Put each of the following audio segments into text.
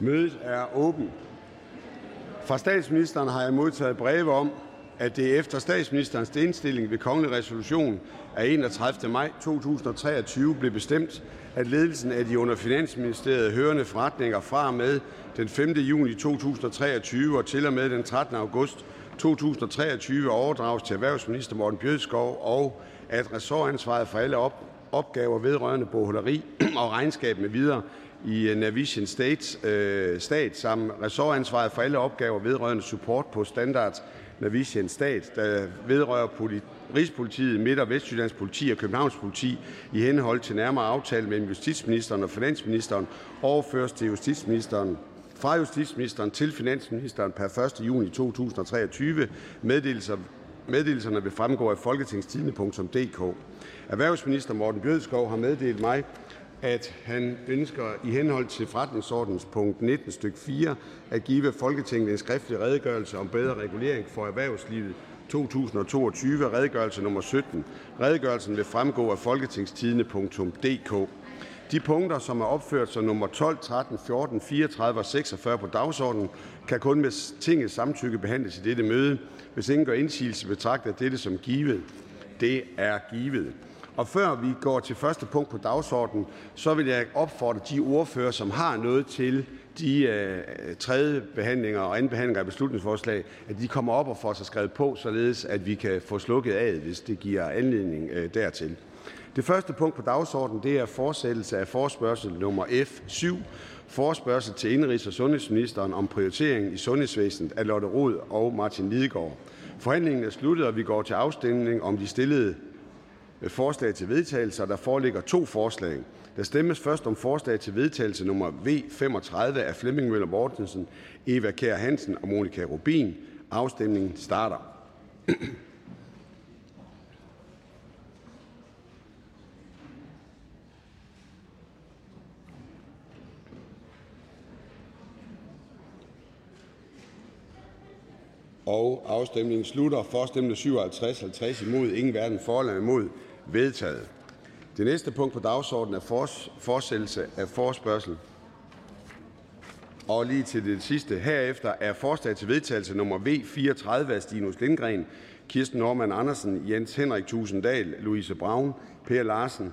Mødet er åbent. Fra statsministeren har jeg modtaget breve om, at det efter statsministerens indstilling ved kongelig resolution af 31. maj 2023 blev bestemt, at ledelsen af de under Finansministeriet hørende forretninger fra med den 5. juni 2023 og til og med den 13. august 2023 overdrages til erhvervsminister Morten Bjødskov, og at ressortansvaret for alle op opgaver vedrørende bogholderi og regnskab med videre i øh, Navision State, øh, stat samt ressortansvaret for alle opgaver vedrørende support på standard Navision Stat, der vedrører Rigspolitiet, Midt- og Vestjyllands Politi og Københavns Politi i henhold til nærmere aftale mellem justitsministeren og finansministeren overføres til justitsministeren fra justitsministeren til finansministeren per 1. juni 2023. Meddelelser, meddelelserne vil fremgå af folketingstidende.dk. Erhvervsminister Morten Bjødskov har meddelt mig, at han ønsker i henhold til forretningsordens punkt 19 stykke 4 at give Folketinget en skriftlig redegørelse om bedre regulering for erhvervslivet 2022, redegørelse nummer 17. Redegørelsen vil fremgå af folketingstidende.dk. De punkter, som er opført som nummer 12, 13, 14, 34 og 46 på dagsordenen, kan kun med tingets samtykke behandles i dette møde. Hvis ingen gør indsigelse, betragter dette som givet. Det er givet. Og før vi går til første punkt på dagsordenen, så vil jeg opfordre de ordfører, som har noget til de øh, tredje behandlinger og anden behandlinger af beslutningsforslag, at de kommer op og får sig skrevet på, således at vi kan få slukket af, hvis det giver anledning øh, dertil. Det første punkt på dagsordenen det er fortsættelse af forspørgsel nummer F7, forspørgsel til indrigs- og sundhedsministeren om prioritering i sundhedsvæsenet af Lotte Rod og Martin Lidegaard. Forhandlingen er sluttet, og vi går til afstemning om de stillede forslag til vedtagelse. Der foreligger to forslag. Der stemmes først om forslag til vedtagelse nummer V 35 af Flemming Møller Mortensen, Eva Kær Hansen og Monika Rubin. Afstemningen starter. Og afstemningen slutter. For stemte 57, 50 imod, ingen hverken for eller imod. Vedtaget. Det næste punkt på dagsordenen er fortsættelse af forspørgsel. Og lige til det sidste herefter er forslag til vedtagelse nummer V 34 af Stinus Lindgren, Kirsten Norman Andersen, Jens Henrik Tusinddal, Louise Braun, Per Larsen,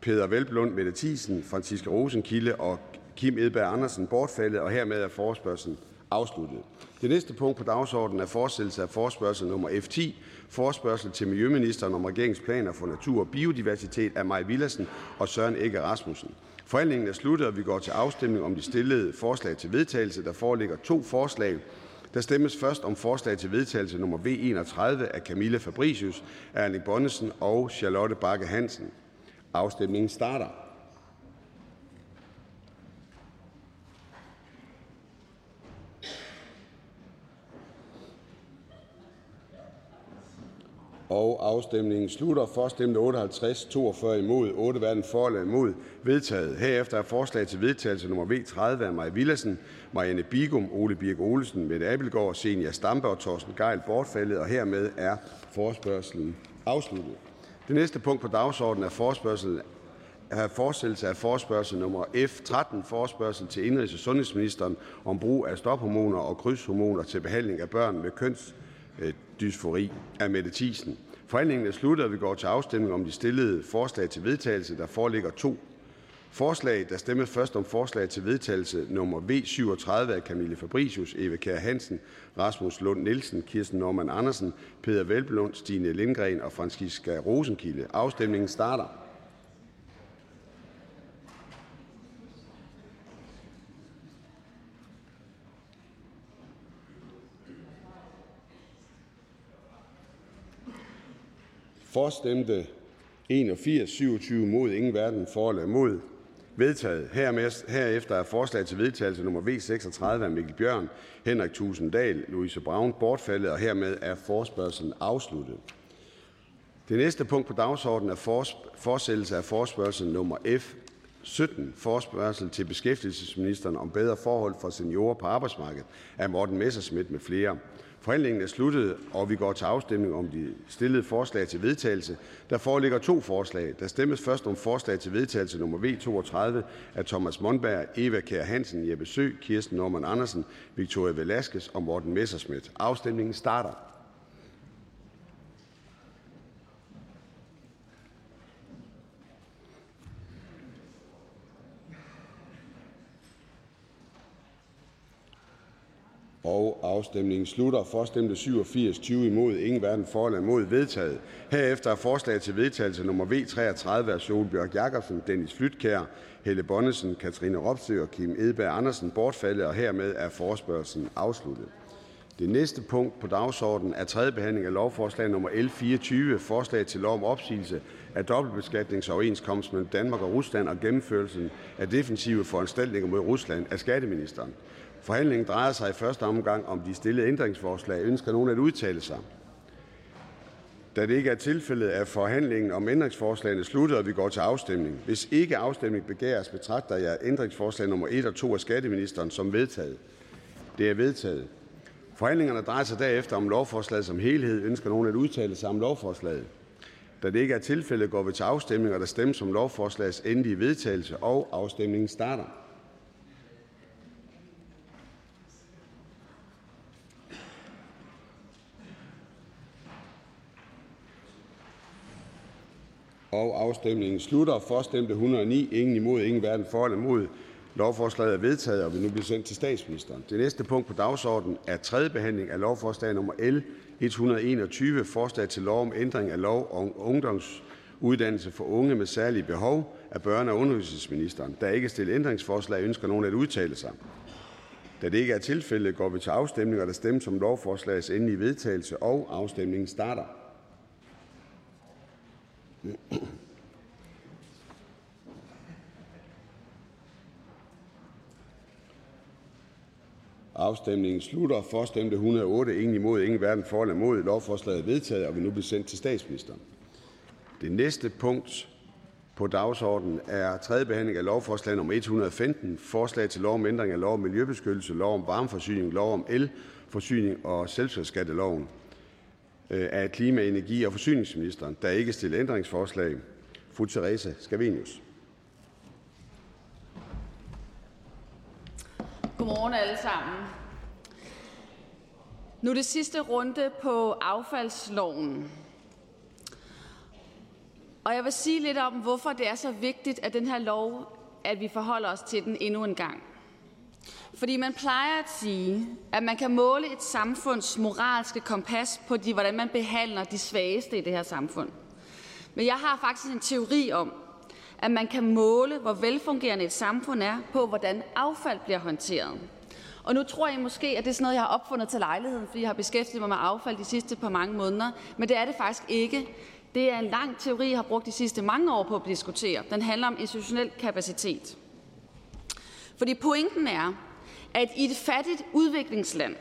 Peder Velblund, Mette Thiesen, Franziska Rosenkilde og Kim Edberg Andersen bortfaldet, og hermed er forespørgslen afsluttet. Det næste punkt på dagsordenen er fortsættelse af forspørgsel nummer F10, forspørgsel til Miljøministeren om regeringsplaner for natur og biodiversitet af Maj Villadsen og Søren Egge Rasmussen. Forhandlingen er sluttet, og vi går til afstemning om de stillede forslag til vedtagelse. Der foreligger to forslag. Der stemmes først om forslag til vedtagelse nummer V31 af Camilla Fabricius, Erling Bonnesen og Charlotte Bakke Hansen. Afstemningen starter. Afstemningen slutter. For stemte 58, 42 imod, 8 hverken for eller imod. Vedtaget. Herefter er forslag til vedtagelse nummer V30 af Maja Villadsen, Marianne Bigum, Ole Birk Olesen, Mette Abelgaard, Senja Stampe og Torsten Geil bortfaldet, og hermed er forspørgselen afsluttet. Det næste punkt på dagsordenen er forspørgselen er fortsættelse af forspørgsel nummer F13, forspørgsel til indrigs- og sundhedsministeren om brug af stophormoner og krydshormoner til behandling af børn med kønsdysfori af Mette Thiesen. Forhandlingen er sluttet, og vi går til afstemning om de stillede forslag til vedtagelse. Der foreligger to forslag. Der stemmes først om forslag til vedtagelse nummer V37 af Camille Fabricius, Eva Kjær Hansen, Rasmus Lund Nielsen, Kirsten Norman Andersen, Peter Velblund, Stine Lindgren og Franciska Rosenkilde. Afstemningen starter. For stemte 81, 27 mod, ingen hverken for eller imod. Vedtaget. Herefter er forslag til vedtagelse nummer V36 af Mikkel Bjørn, Henrik Tusinddal, Louise Braun bortfaldet, og hermed er forspørgselen afsluttet. Det næste punkt på dagsordenen er fortsættelse af forspørgsel nummer F 17, forspørgsel til beskæftigelsesministeren om bedre forhold for seniorer på arbejdsmarkedet af Morten Messerschmidt med flere. Forhandlingen er sluttet, og vi går til afstemning om de stillede forslag til vedtagelse. Der foreligger to forslag. Der stemmes først om forslag til vedtagelse nummer V 32 af Thomas Monberg, Eva Kær Hansen, Jeppe Sø, Kirsten Norman Andersen, Victoria Velasquez og Morten Messerschmidt. Afstemningen starter. Afstemningen slutter. For stemte 87, 20 imod, ingen hverken for eller imod vedtaget. Herefter er forslag til vedtagelse nummer V 33 af Solbjørg Jakobsen, Dennis Flytkær, Helle Bonnesen, Katrine Ropsø og Kim Edberg Andersen bortfaldet, og hermed er forspørgselen afsluttet. Det næste punkt på dagsordenen er tredje behandling af lovforslag nummer L 24, forslag til lov om opsigelse af dobbeltbeskatningsoverenskomst mellem Danmark og Rusland og gennemførelsen af defensive foranstaltninger mod Rusland af skatteministeren. Forhandlingen drejer sig i første omgang om de stillede ændringsforslag. Ønsker nogen at udtale sig? Da det ikke er tilfældet, er forhandlingen om ændringsforslagene sluttet, og vi går til afstemning. Hvis ikke afstemning begæres, betragter jeg ændringsforslag nummer 1 og 2 af skatteministeren som vedtaget. Det er vedtaget. Forhandlingerne drejer sig derefter om lovforslaget som helhed. Ønsker nogen at udtale sig om lovforslaget? Da det ikke er tilfældet, går vi til afstemning, og der stemmes om lovforslagets endelige vedtagelse, og afstemningen starter. Afstemningen slutter. For stemte 109, ingen imod, ingen hverken for eller imod. Lovforslaget er vedtaget og vil nu blive sendt til statsministeren. Det næste punkt på dagsordenen er tredje behandling af lovforslag nummer L 121, forslag til lov om ændring af lov om ungdomsuddannelse for unge med særlige behov af børne- og undervisningsministeren. Der er ikke stillet ændringsforslag. Ønsker nogen at udtale sig? Da det ikke er tilfældet, går vi til afstemning, og der stemmes om lovforslagets endelige vedtagelse, og afstemningen starter. Afstemningen slutter. For stemte 108, ingen imod, ingen hverken for eller imod. Lovforslaget er vedtaget og vil nu blive sendt til statsministeren. Det næste punkt på dagsordenen er tredje behandling af lovforslag nummer 115, forslag til lov om ændring af lov om miljøbeskyttelse, lov om varmeforsyning, lov om elforsyning og selskabsskatteloven. Øh, af klima-, energi- og forsyningsministeren. Der er ikke stillet ændringsforslag. Fru Therese Scavenius. Godmorgen alle sammen. Nu er det sidste runde på affaldsloven. Og jeg vil sige lidt om, hvorfor det er så vigtigt, at den her lov, at vi forholder os til den endnu en gang. Fordi man plejer at sige, at man kan måle et samfunds moralske kompas på, de, hvordan man behandler de svageste i det her samfund. Men jeg har faktisk en teori om, at man kan måle, hvor velfungerende et samfund er, på hvordan affald bliver håndteret. Og nu tror jeg måske, at det er sådan noget, jeg har opfundet til lejligheden, fordi jeg har beskæftiget mig med affald de sidste par mange måneder. Men det er det faktisk ikke. Det er en lang teori, jeg har brugt de sidste mange år på at diskutere. Den handler om institutionel kapacitet. Fordi pointen er, at i et fattigt udviklingsland,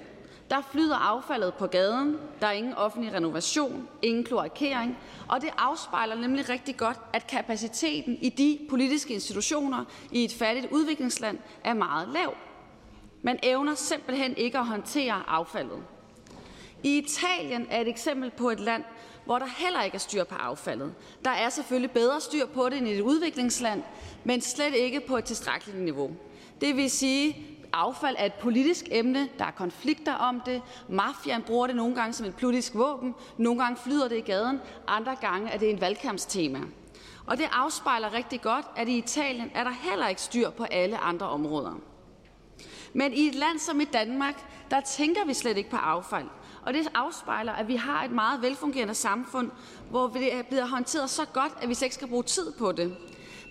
der flyder affaldet på gaden, der er ingen offentlig renovation, ingen kloakering, og det afspejler nemlig rigtig godt, at kapaciteten i de politiske institutioner i et fattigt udviklingsland er meget lav. Man evner simpelthen ikke at håndtere affaldet. I Italien er et eksempel på et land, hvor der heller ikke er styr på affaldet. Der er selvfølgelig bedre styr på det end i et udviklingsland, men slet ikke på et tilstrækkeligt niveau. Det vil sige, affald er et politisk emne. Der er konflikter om det. Mafiaen bruger det nogle gange som et politisk våben. Nogle gange flyder det i gaden. Andre gange er det en valgkampstema. Og det afspejler rigtig godt, at i Italien er der heller ikke styr på alle andre områder. Men i et land som i Danmark, der tænker vi slet ikke på affald. Og det afspejler, at vi har et meget velfungerende samfund, hvor det bliver håndteret så godt, at vi slet ikke skal bruge tid på det.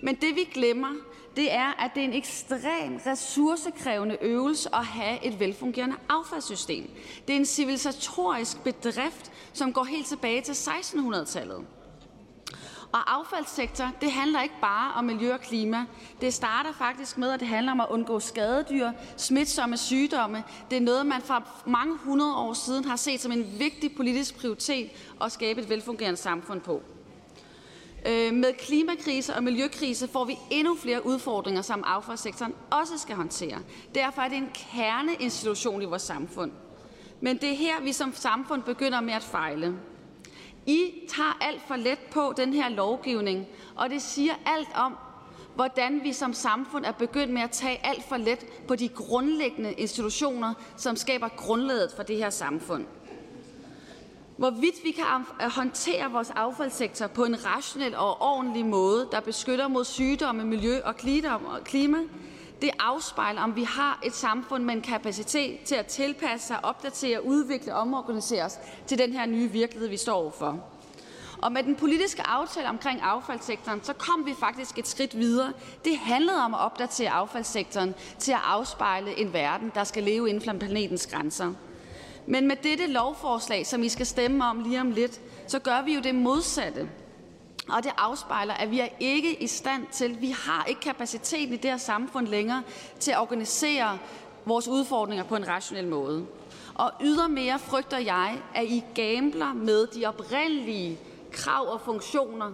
Men det vi glemmer, det er, at det er en ekstrem ressourcekrævende øvelse at have et velfungerende affaldssystem. Det er en civilisatorisk bedrift, som går helt tilbage til 1600-tallet. Og affaldssektor, det handler ikke bare om miljø og klima. Det starter faktisk med, at det handler om at undgå skadedyr, smitsomme sygdomme. Det er noget, man fra mange hundrede år siden har set som en vigtig politisk prioritet at skabe et velfungerende samfund på. Øh, med klimakrise og miljøkrise får vi endnu flere udfordringer, som affaldssektoren også skal håndtere. Derfor er det en kerneinstitution i vores samfund. Men det er her, vi som samfund begynder med at fejle. I tager alt for let på den her lovgivning, og det siger alt om, hvordan vi som samfund er begyndt med at tage alt for let på de grundlæggende institutioner, som skaber grundlaget for det her samfund. Hvorvidt vi kan håndtere vores affaldssektor på en rationel og ordentlig måde, der beskytter mod sygdomme, miljø og klima, det afspejler, om vi har et samfund med en kapacitet til at tilpasse sig, opdatere, udvikle og omorganisere os til den her nye virkelighed, vi står overfor. Og med den politiske aftale omkring affaldssektoren, så kom vi faktisk et skridt videre. Det handlede om at opdatere affaldssektoren til at afspejle en verden, der skal leve inden for planetens grænser. Men med dette lovforslag, som I skal stemme om lige om lidt, så gør vi jo det modsatte. Og det afspejler, at vi er ikke i stand til, vi har ikke kapaciteten i det her samfund længere til at organisere vores udfordringer på en rationel måde. Og ydermere frygter jeg, at I gambler med de oprindelige krav og funktioner,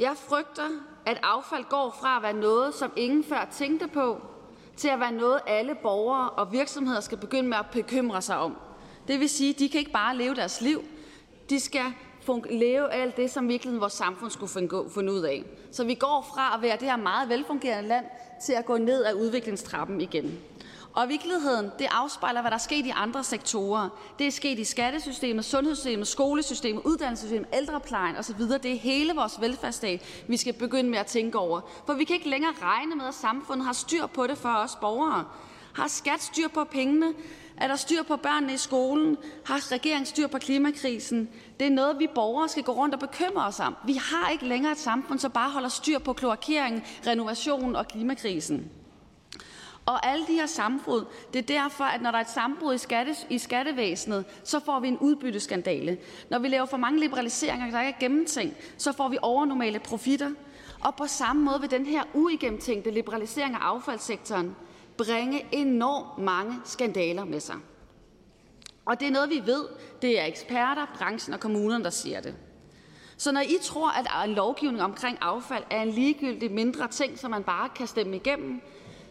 Jeg frygter, at affald går fra at være noget, som ingen før tænkte på, til at være noget, alle borgere og virksomheder skal begynde med at bekymre sig om. Det vil sige, at de kan ikke bare leve deres liv, de skal leve alt det, som virkelig vores samfund skulle finde ud af. Så vi går fra at være det her meget velfungerende land til at gå ned ad udviklingstrappen igen. Og virkeligheden, det afspejler, hvad der er sket i andre sektorer. Det er sket i skattesystemet, sundhedssystemet, skolesystemet, uddannelsessystemet, ældreplejen osv. Det er hele vores velfærdsstat, vi skal begynde med at tænke over. For vi kan ikke længere regne med, at samfundet har styr på det for os borgere. Har skat styr på pengene? Er der styr på børnene i skolen? Har regeringen styr på klimakrisen? Det er noget, vi borgere skal gå rundt og bekymre os om. Vi har ikke længere et samfund, som bare holder styr på kloakering, renovationen og klimakrisen. Og alle de her sambrud, det er derfor, at når der er et sambrud i, skatte, i skattevæsenet, så får vi en udbytteskandale. Når vi laver for mange liberaliseringer, der ikke er gennemtænkt, så får vi overnormale profitter. Og på samme måde vil den her uigennemtænkte liberalisering af affaldssektoren bringe enormt mange skandaler med sig. Og det er noget, vi ved. Det er eksperter, branchen og kommunerne, der siger det. Så når I tror, at en lovgivning omkring affald er en ligegyldig mindre ting, som man bare kan stemme igennem,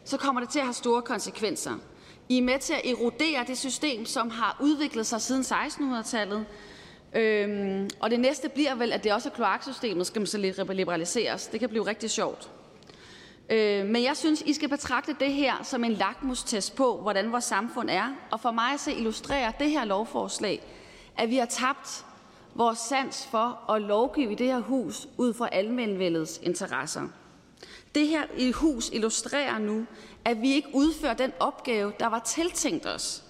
så kommer det til at have store konsekvenser. I er med til at erodere det system, som har udviklet sig siden 1600-tallet. Øhm, og det næste bliver vel, at det også er kloaksystemet, skal man så liberaliseres. Det kan blive rigtig sjovt. Øh, men jeg synes, I skal betragte det her som en lakmustest på, hvordan vores samfund er. Og for mig at se illustrerer det her lovforslag, at vi har tabt vores sans for at lovgive i det her hus ud fra almenvældets interesser. Det her i hus illustrerer nu, at vi ikke udfører den opgave, der var tiltænkt os.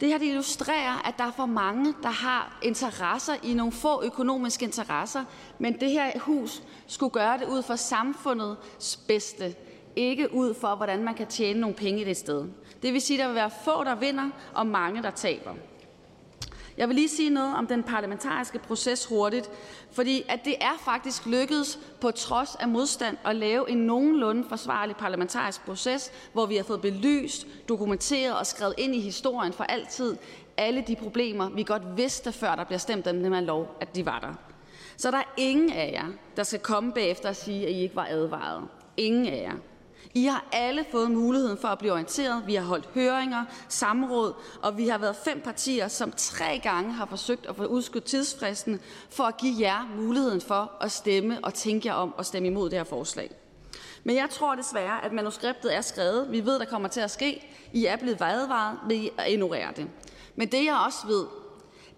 Det her det illustrerer, at der er for mange, der har interesser i nogle få økonomiske interesser, men det her hus skulle gøre det ud for samfundets bedste, ikke ud for, hvordan man kan tjene nogle penge i det sted. Det vil sige, at der vil være få, der vinder, og mange, der taber. Jeg vil lige sige noget om den parlamentariske proces hurtigt, fordi at det er faktisk lykkedes på trods af modstand at lave en nogenlunde forsvarlig parlamentarisk proces, hvor vi har fået belyst, dokumenteret og skrevet ind i historien for altid alle de problemer, vi godt vidste, før der bliver stemt om den her lov, at de var der. Så der er ingen af jer, der skal komme bagefter og sige, at I ikke var advaret. Ingen af jer. I har alle fået muligheden for at blive orienteret. Vi har holdt høringer, samråd, og vi har været fem partier, som tre gange har forsøgt at få udskudt tidsfristen for at give jer muligheden for at stemme og tænke jer om og stemme imod det her forslag. Men jeg tror desværre, at manuskriptet er skrevet. Vi ved, der kommer til at ske. I er blevet advaret, men I ignorerer det. Men det jeg også ved,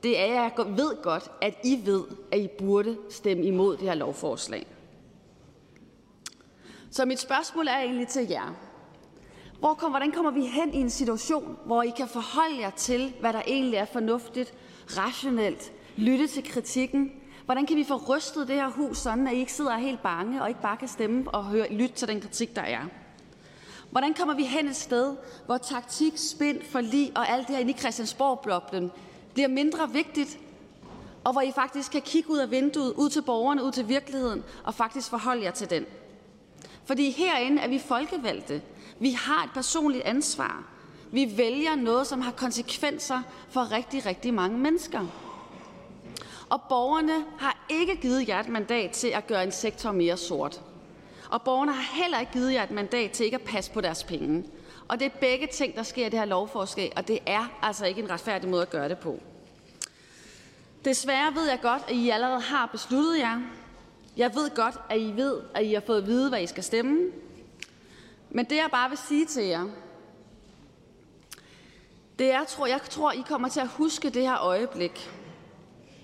det er, at jeg ved godt, at I ved, at I burde stemme imod det her lovforslag. Så mit spørgsmål er egentlig til jer. Hvor kom, hvordan kommer vi hen i en situation, hvor I kan forholde jer til, hvad der egentlig er fornuftigt, rationelt, lytte til kritikken? Hvordan kan vi få rystet det her hus, sådan at I ikke sidder helt bange og ikke bare kan stemme og høre, lytte til den kritik, der er? Hvordan kommer vi hen et sted, hvor taktik, spind, forlig og alt det her inde i Christiansborg-bloblen bliver mindre vigtigt, og hvor I faktisk kan kigge ud af vinduet, ud til borgerne, ud til virkeligheden, og faktisk forholde jer til den? Fordi herinde er vi folkevalgte. Vi har et personligt ansvar. Vi vælger noget, som har konsekvenser for rigtig, rigtig mange mennesker. Og borgerne har ikke givet jer et mandat til at gøre en sektor mere sort. Og borgerne har heller ikke givet jer et mandat til ikke at passe på deres penge. Og det er begge ting, der sker i det her lovforslag, og det er altså ikke en retfærdig måde at gøre det på. Desværre ved jeg godt, at I allerede har besluttet jer. Jeg ved godt, at I ved, at I har fået at vide, hvad I skal stemme. Men det jeg bare vil sige til jer, det er, tror, jeg tror, I kommer til at huske det her øjeblik.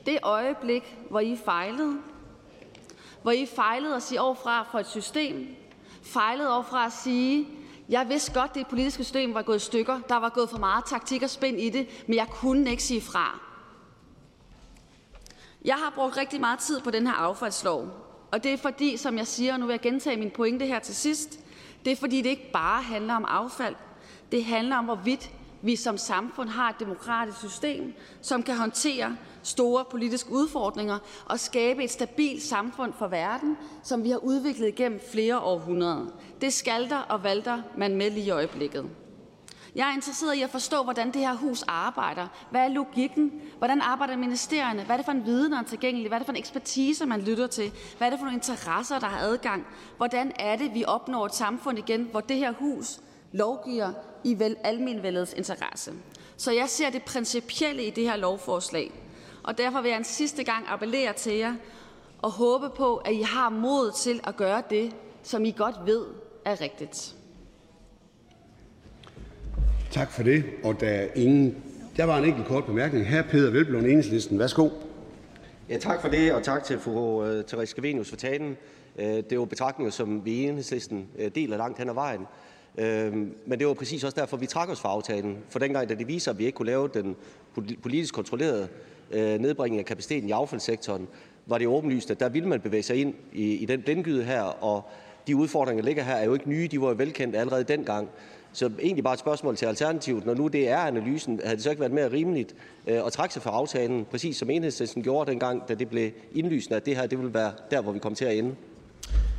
Det øjeblik, hvor I fejlede. Hvor I fejlede at sige overfra for et system. Fejlede overfra at sige, jeg vidste godt, det politiske system var gået i stykker. Der var gået for meget taktik og spænd i det, men jeg kunne ikke sige fra. Jeg har brugt rigtig meget tid på den her affaldslov, og det er fordi, som jeg siger, og nu vil jeg gentage min pointe her til sidst, det er fordi, det ikke bare handler om affald. Det handler om, hvorvidt vi som samfund har et demokratisk system, som kan håndtere store politiske udfordringer og skabe et stabilt samfund for verden, som vi har udviklet gennem flere århundreder. Det skalter og valter man med lige i øjeblikket. Jeg er interesseret i at forstå, hvordan det her hus arbejder. Hvad er logikken? Hvordan arbejder ministerierne? Hvad er det for en viden, der er tilgængelig? Hvad er det for en ekspertise, man lytter til? Hvad er det for nogle interesser, der har adgang? Hvordan er det, vi opnår et samfund igen, hvor det her hus lovgiver i vel almenvældets interesse? Så jeg ser det principielle i det her lovforslag. Og derfor vil jeg en sidste gang appellere til jer og håbe på, at I har mod til at gøre det, som I godt ved er rigtigt. Tak for det. Og der er ingen... Der var en enkelt kort bemærkning. Her Peter Velblom, Enhedslisten. Værsgo. Ja, tak for det, og tak til fru øh, uh, Therese Scavenius for talen. Uh, det er jo betragtninger, som vi i Enhedslisten uh, deler langt hen ad vejen. Uh, men det var præcis også derfor, vi trak os fra aftalen. For dengang, da det viser, at vi ikke kunne lave den politisk kontrollerede uh, nedbringning af kapaciteten i affaldssektoren, var det åbenlyst, at der ville man bevæge sig ind i, i den blindgyde her, og de udfordringer, der ligger her, er jo ikke nye. De var jo velkendte allerede dengang. Så egentlig bare et spørgsmål til Alternativet. Når nu det er analysen, havde det så ikke været mere rimeligt øh, at trække sig fra aftalen, præcis som Enhedslisten gjorde dengang, da det blev indlysende, at det her det ville være der, hvor vi kom til at ende?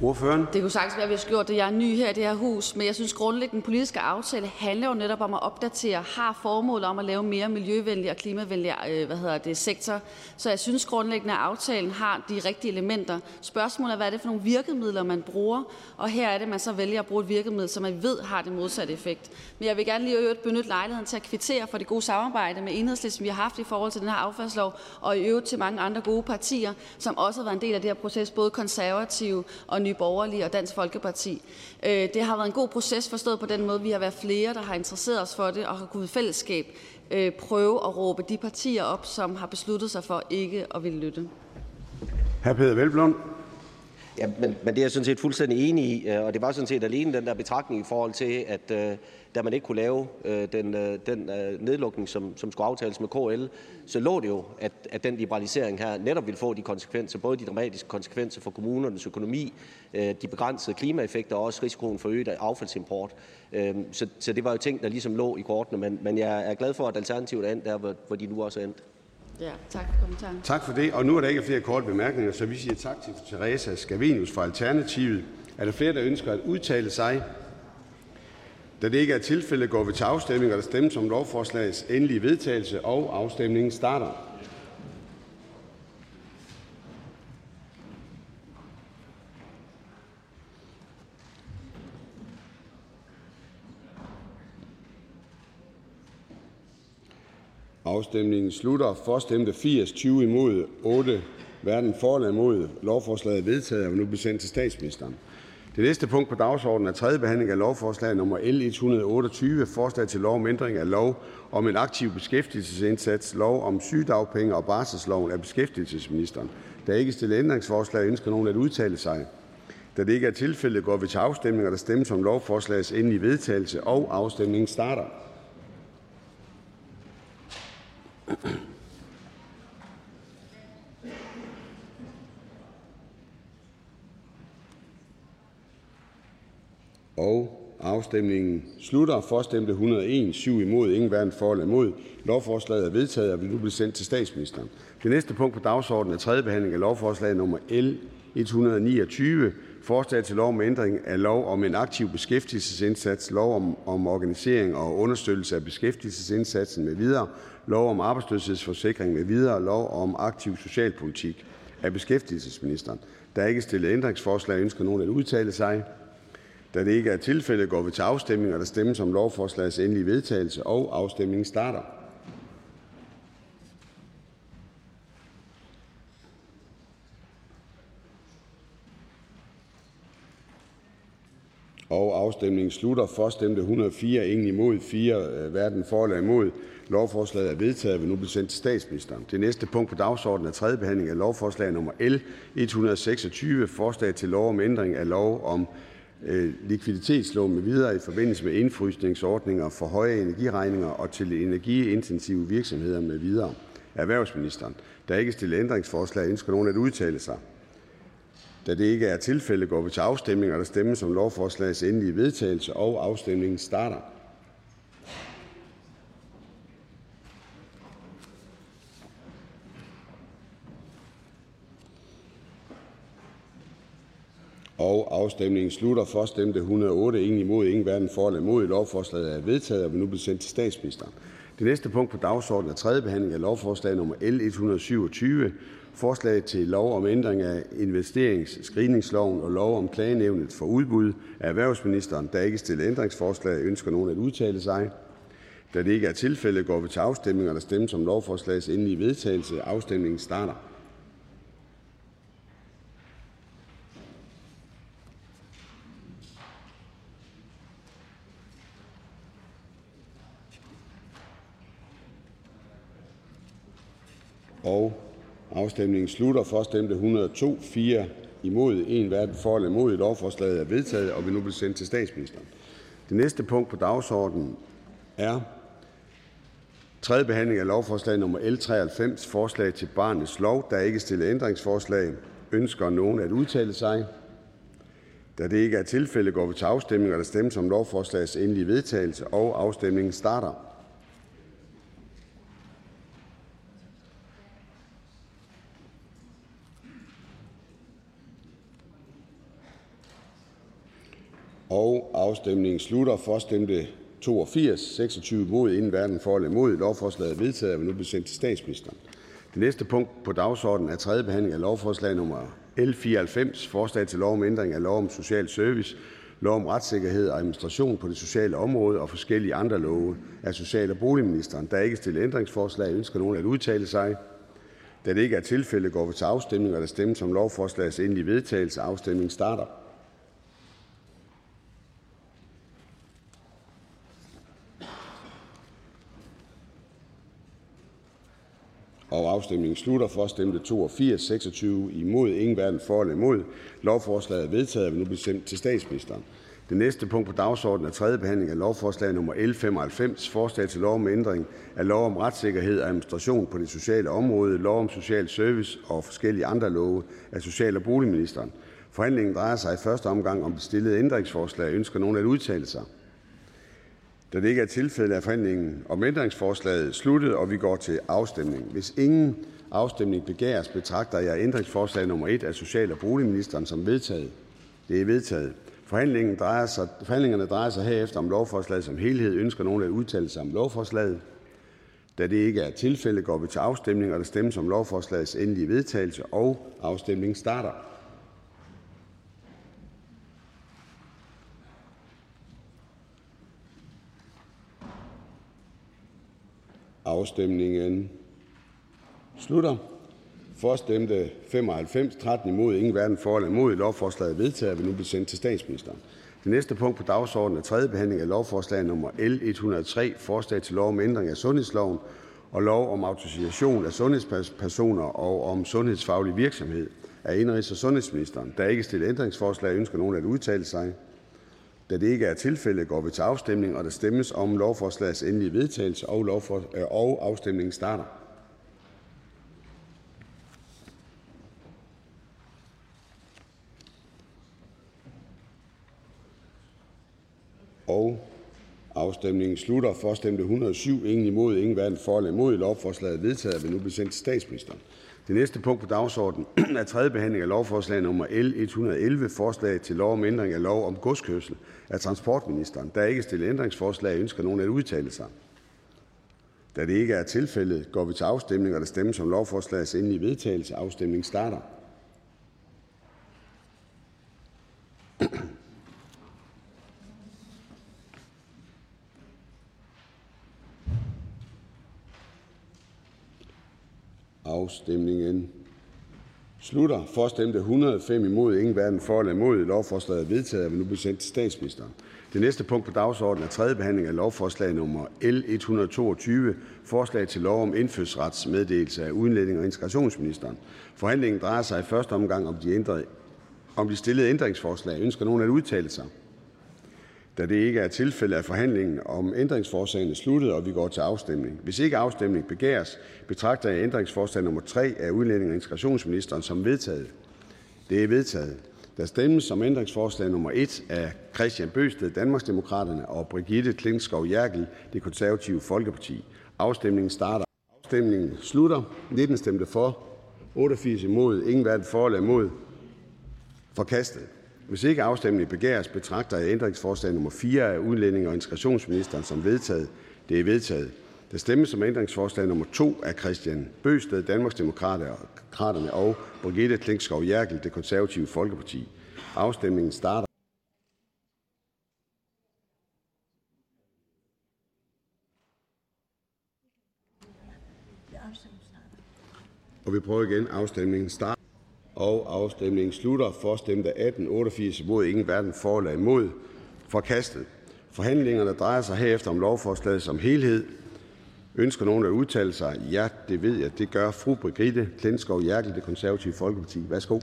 Ordføreren? Det kunne sagtens være, at vi har gjort det. Jeg er ny her i det her hus, men jeg synes grundlæggende, den politiske aftale handler jo netop om at opdatere, har formål om at lave mere miljøvenlig og klimavenlig øh, hvad hedder det, sektor. Så jeg synes grundlæggende, at aftalen har de rigtige elementer. Spørgsmålet er, hvad er det for nogle virkemidler, man bruger? Og her er det, man så vælger at bruge et virkemiddel, som man ved har det modsatte effekt. Men jeg vil gerne lige øvrigt benytte lejligheden til at kvittere for det gode samarbejde med enhedslisten, vi har haft i forhold til den her affaldslov, og i øvrigt til mange andre gode partier, som også har været en del af det her proces, både konservative og Nye Borgerlige og Dansk Folkeparti. Øh, det har været en god proces forstået på den måde, vi har været flere, der har interesseret os for det og har kunnet i fællesskab øh, prøve at råbe de partier op, som har besluttet sig for ikke at ville lytte. Hr. Peter Velblom. Ja, men, men det er jeg sådan set fuldstændig enig i, øh, og det var sådan set alene den der betragtning i forhold til, at øh, da man ikke kunne lave øh, den, øh, den øh, nedlukning, som, som skulle aftales med KL, så lå det jo, at, at den liberalisering her netop ville få de konsekvenser, både de dramatiske konsekvenser for kommunernes økonomi, øh, de begrænsede klimaeffekter og også risikoen for øget affaldsimport. Øh, så, så det var jo ting, der ligesom lå i kortene, men, men jeg er glad for, at Alternativet er endt der, hvor, hvor de nu også er endt. Ja, tak for kommentaren. Tak for det. Og nu er der ikke flere korte bemærkninger, så vi siger tak til Teresa Scavenius fra Alternativet. Er der flere, der ønsker at udtale sig? Da det ikke er tilfældet, går vi til afstemning, og der stemmes om lovforslagets endelige vedtagelse, og afstemningen starter. Afstemningen slutter. For stemte 80, 20 imod, 8 hverken for eller imod. Lovforslaget er vedtaget og vil nu blive sendt til statsministeren. Det næste punkt på dagsordenen er tredje behandling af lovforslag nummer L 128, forslag til lov om ændring af lov om en aktiv beskæftigelsesindsats, lov om sygedagpenge og barselsloven af beskæftigelsesministeren. Der er ikke stillet ændringsforslag. Ønsker nogen at udtale sig? Da det ikke er tilfældet, går vi til afstemning, og der stemmes om lovforslagets endelige vedtagelse, og afstemningen starter. Og afstemningen slutter. For stemte 101, 7 imod, ingen hverken for eller imod. Lovforslaget er vedtaget og vil nu blive sendt til statsministeren. Det næste punkt på dagsordenen er tredje behandling af lovforslag nummer L 129. Forslag til lov om ændring af lov om en aktiv beskæftigelsesindsats, lov om, om organisering og understøttelse af beskæftigelsesindsatsen med videre, lov om arbejdsløshedsforsikring med videre, lov om aktiv socialpolitik. af beskæftigelsesministeren. Der er ikke stillet ændringsforslag. Ønsker nogen at udtale sig? Da det ikke er tilfældet, går vi til afstemning, og der stemmes om lovforslagets endelige vedtagelse, og afstemningen starter. Og afstemningen slutter. For stemte 104, ingen imod, 4 verden øh, hverken for eller imod. Lovforslaget er vedtaget og vil nu blive sendt til statsministeren. Det næste punkt på dagsordenen er tredje behandling af lovforslag nummer L 126, forslag til lov om ændring af lov om øh, likviditetslån med videre i forbindelse med indfrysningsordninger for høje energiregninger og til energiintensive virksomheder med videre. Erhvervsministeren. Der er ikke stillet ændringsforslag. Ønsker nogen at udtale sig? Da det ikke er tilfældet, går vi til afstemning, og der stemmes om lovforslagets endelige vedtagelse, og afstemningen starter. Afstemningen slutter. For stemte 108, ingen imod, ingen hverken for eller imod. Lovforslaget er vedtaget og vil nu blive sendt til statsministeren. Det næste punkt på dagsordenen er tredje behandling af lovforslag nummer L 127. Forslag til lov om ændring af investeringsscreeningsloven og lov om klagenævnet for udbud af erhvervsministeren. Der ikke stillet ændringsforslag. Ønsker nogen at udtale sig? Da det ikke er tilfældet, går vi til afstemning, og der stemmes om lovforslagets endelige vedtagelse. Afstemningen starter. Og afstemningen slutter. For stemte 102, 4 imod, 1 hverken for eller imod. Lovforslaget er vedtaget og vil nu blive sendt til statsministeren. Det næste punkt på dagsordenen er tredje behandling af lovforslag nummer L 93, forslag til barnets lov. Der er ikke stillet ændringsforslag. Ønsker nogen at udtale sig? Da det ikke er tilfældet, går vi til afstemning, og der stemmes om lovforslagets endelige vedtagelse, og afstemningen starter. Afstemningen slutter. For stemte 82, 26 mod, inden hverken for eller imod. Lovforslaget er vedtaget og vil nu blive sendt til statsministeren. Det næste punkt på dagsordenen er tredje behandling af lovforslag nummer L 94, forslag til lov om ændring af lov om social service, lov om retssikkerhed og administration på det sociale område og forskellige andre love af social- og boligministeren. Der er ikke stillet ændringsforslag. Ønsker nogen at udtale sig? Da det ikke er tilfældet, går vi til afstemning, og der stemmes om lovforslagets endelige vedtagelse. Afstemningen starter. Og afstemningen slutter. For stemte 82, 26 imod, ingen hverken for eller imod. Lovforslaget er vedtaget og vil nu blive sendt til statsministeren. Det næste punkt på dagsordenen er tredje behandling af lovforslag nummer L 95, forslag til lov om ændring af lov om retssikkerhed og administration på det sociale område, lov om social service og forskellige andre love af social- og boligministeren. Forhandlingen drejer sig i første omgang om det stillede ændringsforslag. Ønsker nogen at udtale sig? Da det ikke er tilfældet, er forhandlingen om ændringsforslaget sluttet, og vi går til afstemning. Hvis ingen afstemning begæres, betragter jeg ændringsforslag nummer 1 af social- og boligministeren som vedtaget. Det er vedtaget. Forhandlingen drejer sig, forhandlingerne drejer sig herefter om lovforslaget som helhed. Ønsker nogen at udtale sig om lovforslaget? Da det ikke er tilfældet, går vi til afstemning, og der stemmes om lovforslagets endelige vedtagelse, og afstemningen starter. Afstemningen slutter. For stemte 95, 13 imod, ingen hverken for eller imod. Lovforslaget er vedtaget og vil nu blive sendt til statsministeren. Det næste punkt på dagsordenen er tredje behandling af lovforslag nummer L 103, forslag til lov om ændring af sundhedsloven og lov om autorisation af sundhedspersoner og om sundhedsfaglig virksomhed af indrigs- og sundhedsministeren. Der er ikke stillet ændringsforslag. Ønsker nogen at udtale sig? Da det ikke er tilfældet, går vi til afstemning, og der stemmes om lovforslagets endelige vedtagelse, og, lovfor, øh, og afstemningen starter. Og afstemningen slutter. For stemte 107, ingen imod, ingen hverken for eller imod. Lovforslaget er vedtaget og vil nu blive sendt til statsministeren. Det næste punkt på dagsordenen er tredje behandling af lovforslag nummer L 111, forslag til lov om ændring af lov om godskørsel af transportministeren. Der er ikke stillet ændringsforslag. Ønsker nogen at udtale sig? Da det ikke er tilfældet, går vi til afstemning, og der stemmes om lovforslagets endelige vedtagelse. Afstemningen starter. Afstemningen slutter. For stemte 105 imod, ingen hverken for eller imod. Lovforslaget er vedtaget og vil nu blive sendt til statsministeren. Det næste punkt på dagsordenen er tredje behandling af lovforslag nummer L 122, forslag til lov om indfødsretsmeddelelse af udlænding og integrationsministeren. Forhandlingen drejer sig i første omgang om de, ændrede, om de stillede ændringsforslag. Ønsker nogen at udtale sig? Da det ikke er tilfældet, er forhandlingen om ændringsforslagene sluttet, og vi går til afstemning. Hvis ikke afstemning begæres, betragter jeg ændringsforslag nummer 3 af udlænding og integrationsministeren som vedtaget. Det er vedtaget. Der stemmes om ændringsforslag nummer 1 af Christian Bøsted, Danmarksdemokraterne, og Brigitte Klingskov Jerkel, Det Konservative Folkeparti. Afstemningen starter. Afstemningen slutter. 19 stemte for, 88 imod, ingen hverken for eller imod. Forkastet. Hvis ikke afstemning begæres, betragter jeg ændringsforslag nummer 4 af udlændinge- og integrationsministeren som vedtaget. Det er vedtaget. Der stemmes om ændringsforslag nummer 2 af Christian Bøsted, Danmarksdemokraterne og Brigitte Klingskov Jerkel, Det Konservative Folkeparti. Afstemningen starter. Og vi prøver igen. Afstemningen starter. Og afstemningen slutter. For stemte 18, 88 imod, ingen hverken for eller imod. Forkastet. Forhandlingerne drejer sig herefter om lovforslaget som helhed. Ønsker nogen at udtale sig? Ja, det ved jeg. Det gør fru Brigitte Klenskov Jerkel, Det Konservative Folkeparti. Værsgo.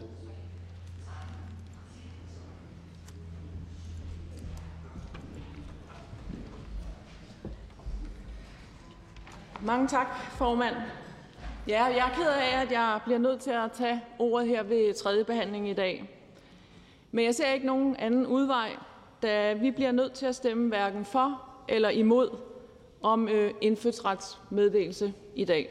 Mange tak, formand. Ja, jeg er ked af, at jeg bliver nødt til at tage ordet her ved tredje behandling i dag. Men jeg ser ikke nogen anden udvej, da vi bliver nødt til at stemme hverken for eller imod om øh, indfødsretsmeddelelse i dag.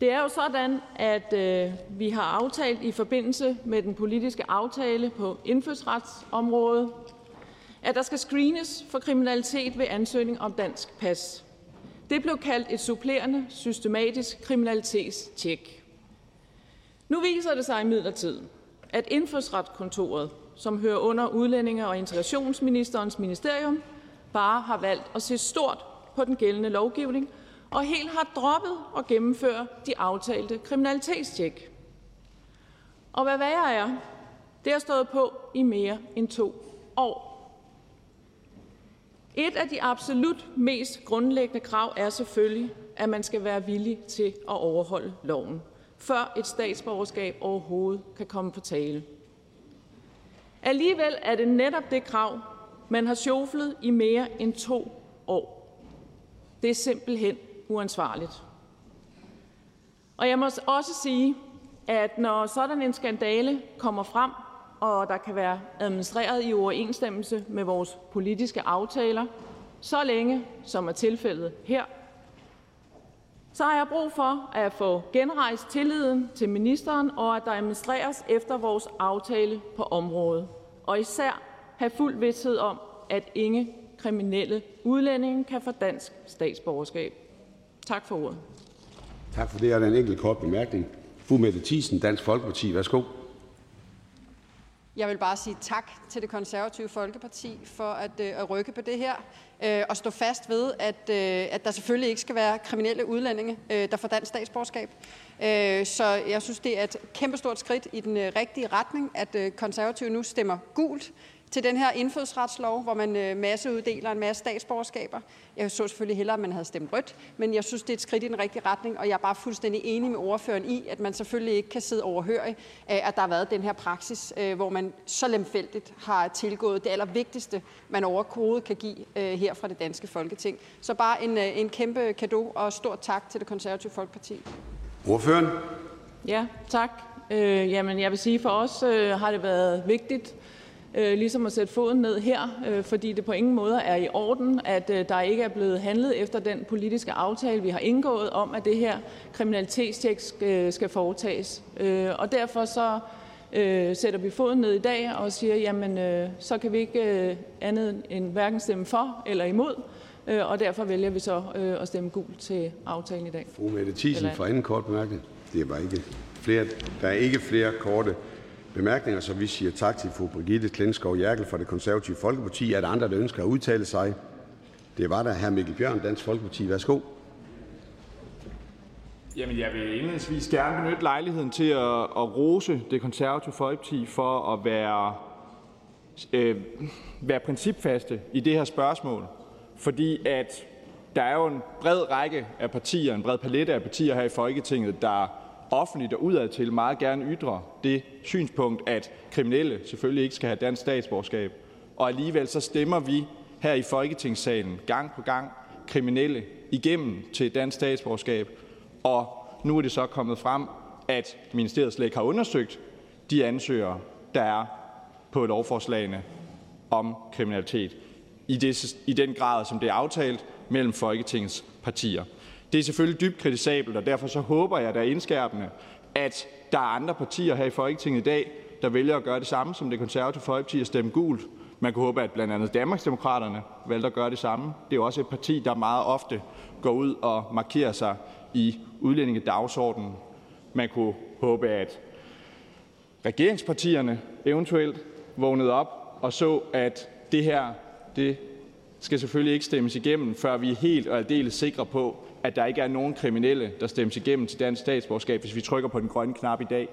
Det er jo sådan, at øh, vi har aftalt i forbindelse med den politiske aftale på indfødsretsområdet, at der skal screenes for kriminalitet ved ansøgning om dansk pas. Det blev kaldt et supplerende systematisk kriminalitetstjek. Nu viser det sig i midlertid, at indfødsretskontoret, som hører under udlændinge- og integrationsministerens ministerium, bare har valgt at se stort på den gældende lovgivning og helt har droppet at gennemføre de aftalte kriminalitetstjek. Og hvad værre er, det har stået på i mere end to år. Et af de absolut mest grundlæggende krav er selvfølgelig, at man skal være villig til at overholde loven, før et statsborgerskab overhovedet kan komme på tale. Alligevel er det netop det krav, man har sjoflet i mere end to år. Det er simpelthen uansvarligt. Og jeg må også sige, at når sådan en skandale kommer frem, og der kan være administreret i overensstemmelse med vores politiske aftaler, så længe som er tilfældet her, så har jeg brug for at få genrejst tilliden til ministeren, og at der administreres efter vores aftale på området. Og især have fuld vidsthed om, at ingen kriminelle udlændinge kan få dansk statsborgerskab. Tak for ordet. Tak for det. Og der en enkelt kort bemærkning? Fru Mette Thiesen, Dansk Folkeparti. Værsgo. Jeg vil bare sige tak til det konservative Folkeparti for at, øh, at rykke på det her øh, og stå fast ved, at, øh, at der selvfølgelig ikke skal være kriminelle udlændinge, øh, der får dansk statsborgerskab. Øh, så jeg synes, det er et kæmpestort skridt i den øh, rigtige retning, at øh, konservative nu stemmer gult til den her indfødsretslov, hvor man øh, masseuddeler en masse statsborgerskaber. Jeg så selvfølgelig hellere, at man havde stemt rødt, men jeg synes, det er et skridt i den rigtige retning, og jeg er bare fuldstændig enig med ordføreren i, at man selvfølgelig ikke kan sidde overhørig, at der har været den her praksis, øh, hvor man så lemfældigt har tilgået det allervigtigste, man overhovedet kan give øh, her fra det danske Folketing. Så bare en, en kæmpe kado og stort tak til det konservative Folkeparti. Ordføreren? Ja, tak. Øh, jamen, jeg vil sige, for os øh, har det været vigtigt øh, ligesom at sætte foden ned her, øh, fordi det på ingen måde er i orden, at øh, der ikke er blevet handlet efter den politiske aftale, vi har indgået om, at det her kriminalitetstjek skal, skal foretages. Øh, og derfor så øh, sætter vi foden ned i dag og siger, jamen øh, så kan vi ikke øh, andet end hverken stemme for eller imod, øh, og derfor vælger vi så øh, at stemme gult til aftalen i dag. Fru Mette Thiesen for anden kort bemærkning. Det var ikke flere, der er ikke flere korte bemærkninger, så vi siger tak til fru Brigitte Klintskov Jerkel fra det konservative Folkeparti. Er der andre, der ønsker at udtale sig? Det var der. Hr. Mikkel Bjørn, Dansk Folkeparti. Værsgo. Jamen, jeg vil indledningsvis gerne benytte lejligheden til at, at rose det konservative Folkeparti for at være, øh, være principfaste i det her spørgsmål. Fordi at der er jo en bred række af partier, en bred palette af partier her i Folketinget, der offentligt og udadtil meget gerne ytrer det synspunkt, at kriminelle selvfølgelig ikke skal have dansk statsborgerskab. Og alligevel så stemmer vi her i Folketingssalen gang på gang kriminelle igennem til dansk statsborgerskab, og nu er det så kommet frem, at ministeriet slet ikke har undersøgt de ansøgere, der er på lovforslagene om kriminalitet i, det, i den grad, som det er aftalt mellem Folketingets partier. Det er selvfølgelig dybt kritisabelt, og derfor så håber jeg, der er indskærpende, at der er andre partier her i Folketinget i dag, der vælger at gøre det samme som det konservative Folkeparti og stemme gult. Man kunne håbe, at blandt andet Danmarksdemokraterne valgte at gøre det samme. Det er også et parti, der meget ofte går ud og markerer sig i udlændingedagsordenen. Man kunne håbe, at regeringspartierne eventuelt vågnede op og så, at det her det skal selvfølgelig ikke stemmes igennem, før vi er helt og aldeles sikre på, at der ikke er nogen kriminelle, der stemmes igennem til dansk statsborgerskab, hvis vi trykker på den grønne knap i dag.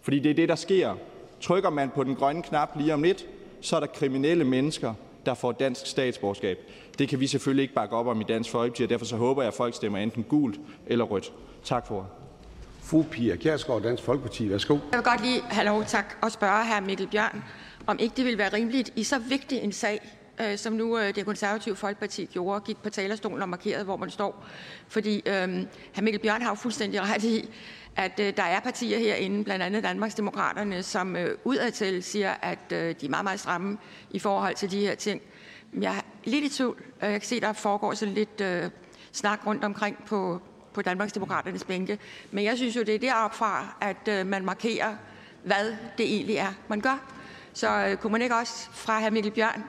Fordi det er det, der sker. Trykker man på den grønne knap lige om lidt, så er der kriminelle mennesker, der får dansk statsborgerskab. Det kan vi selvfølgelig ikke bakke op om i Dansk Folkeparti, og derfor så håber jeg, at folk stemmer enten gult eller rødt. Tak for Fru Pia Kjærsgaard, Dansk Folkeparti. Værsgo. Jeg vil godt lige have lov tak og spørge hr. Mikkel Bjørn, om ikke det vil være rimeligt i så vigtig en sag, øh, som nu øh, det konservative Folkeparti gjorde, gik på talerstolen og markerede, hvor man står. Fordi øh, hr. Mikkel Bjørn har jo fuldstændig ret i, at øh, der er partier herinde, blandt andet Danmarksdemokraterne, som øh, udadtil siger, at øh, de er meget, meget stramme i forhold til de her ting. Jeg er lidt i tvivl. Jeg kan se, der foregår sådan lidt øh, snak rundt omkring på, på Danmarksdemokraternes bænke. Men jeg synes jo, det er deroppe fra, at øh, man markerer, hvad det egentlig er, man gør. Så øh, kunne man ikke også fra hr. Mikkel Bjørn,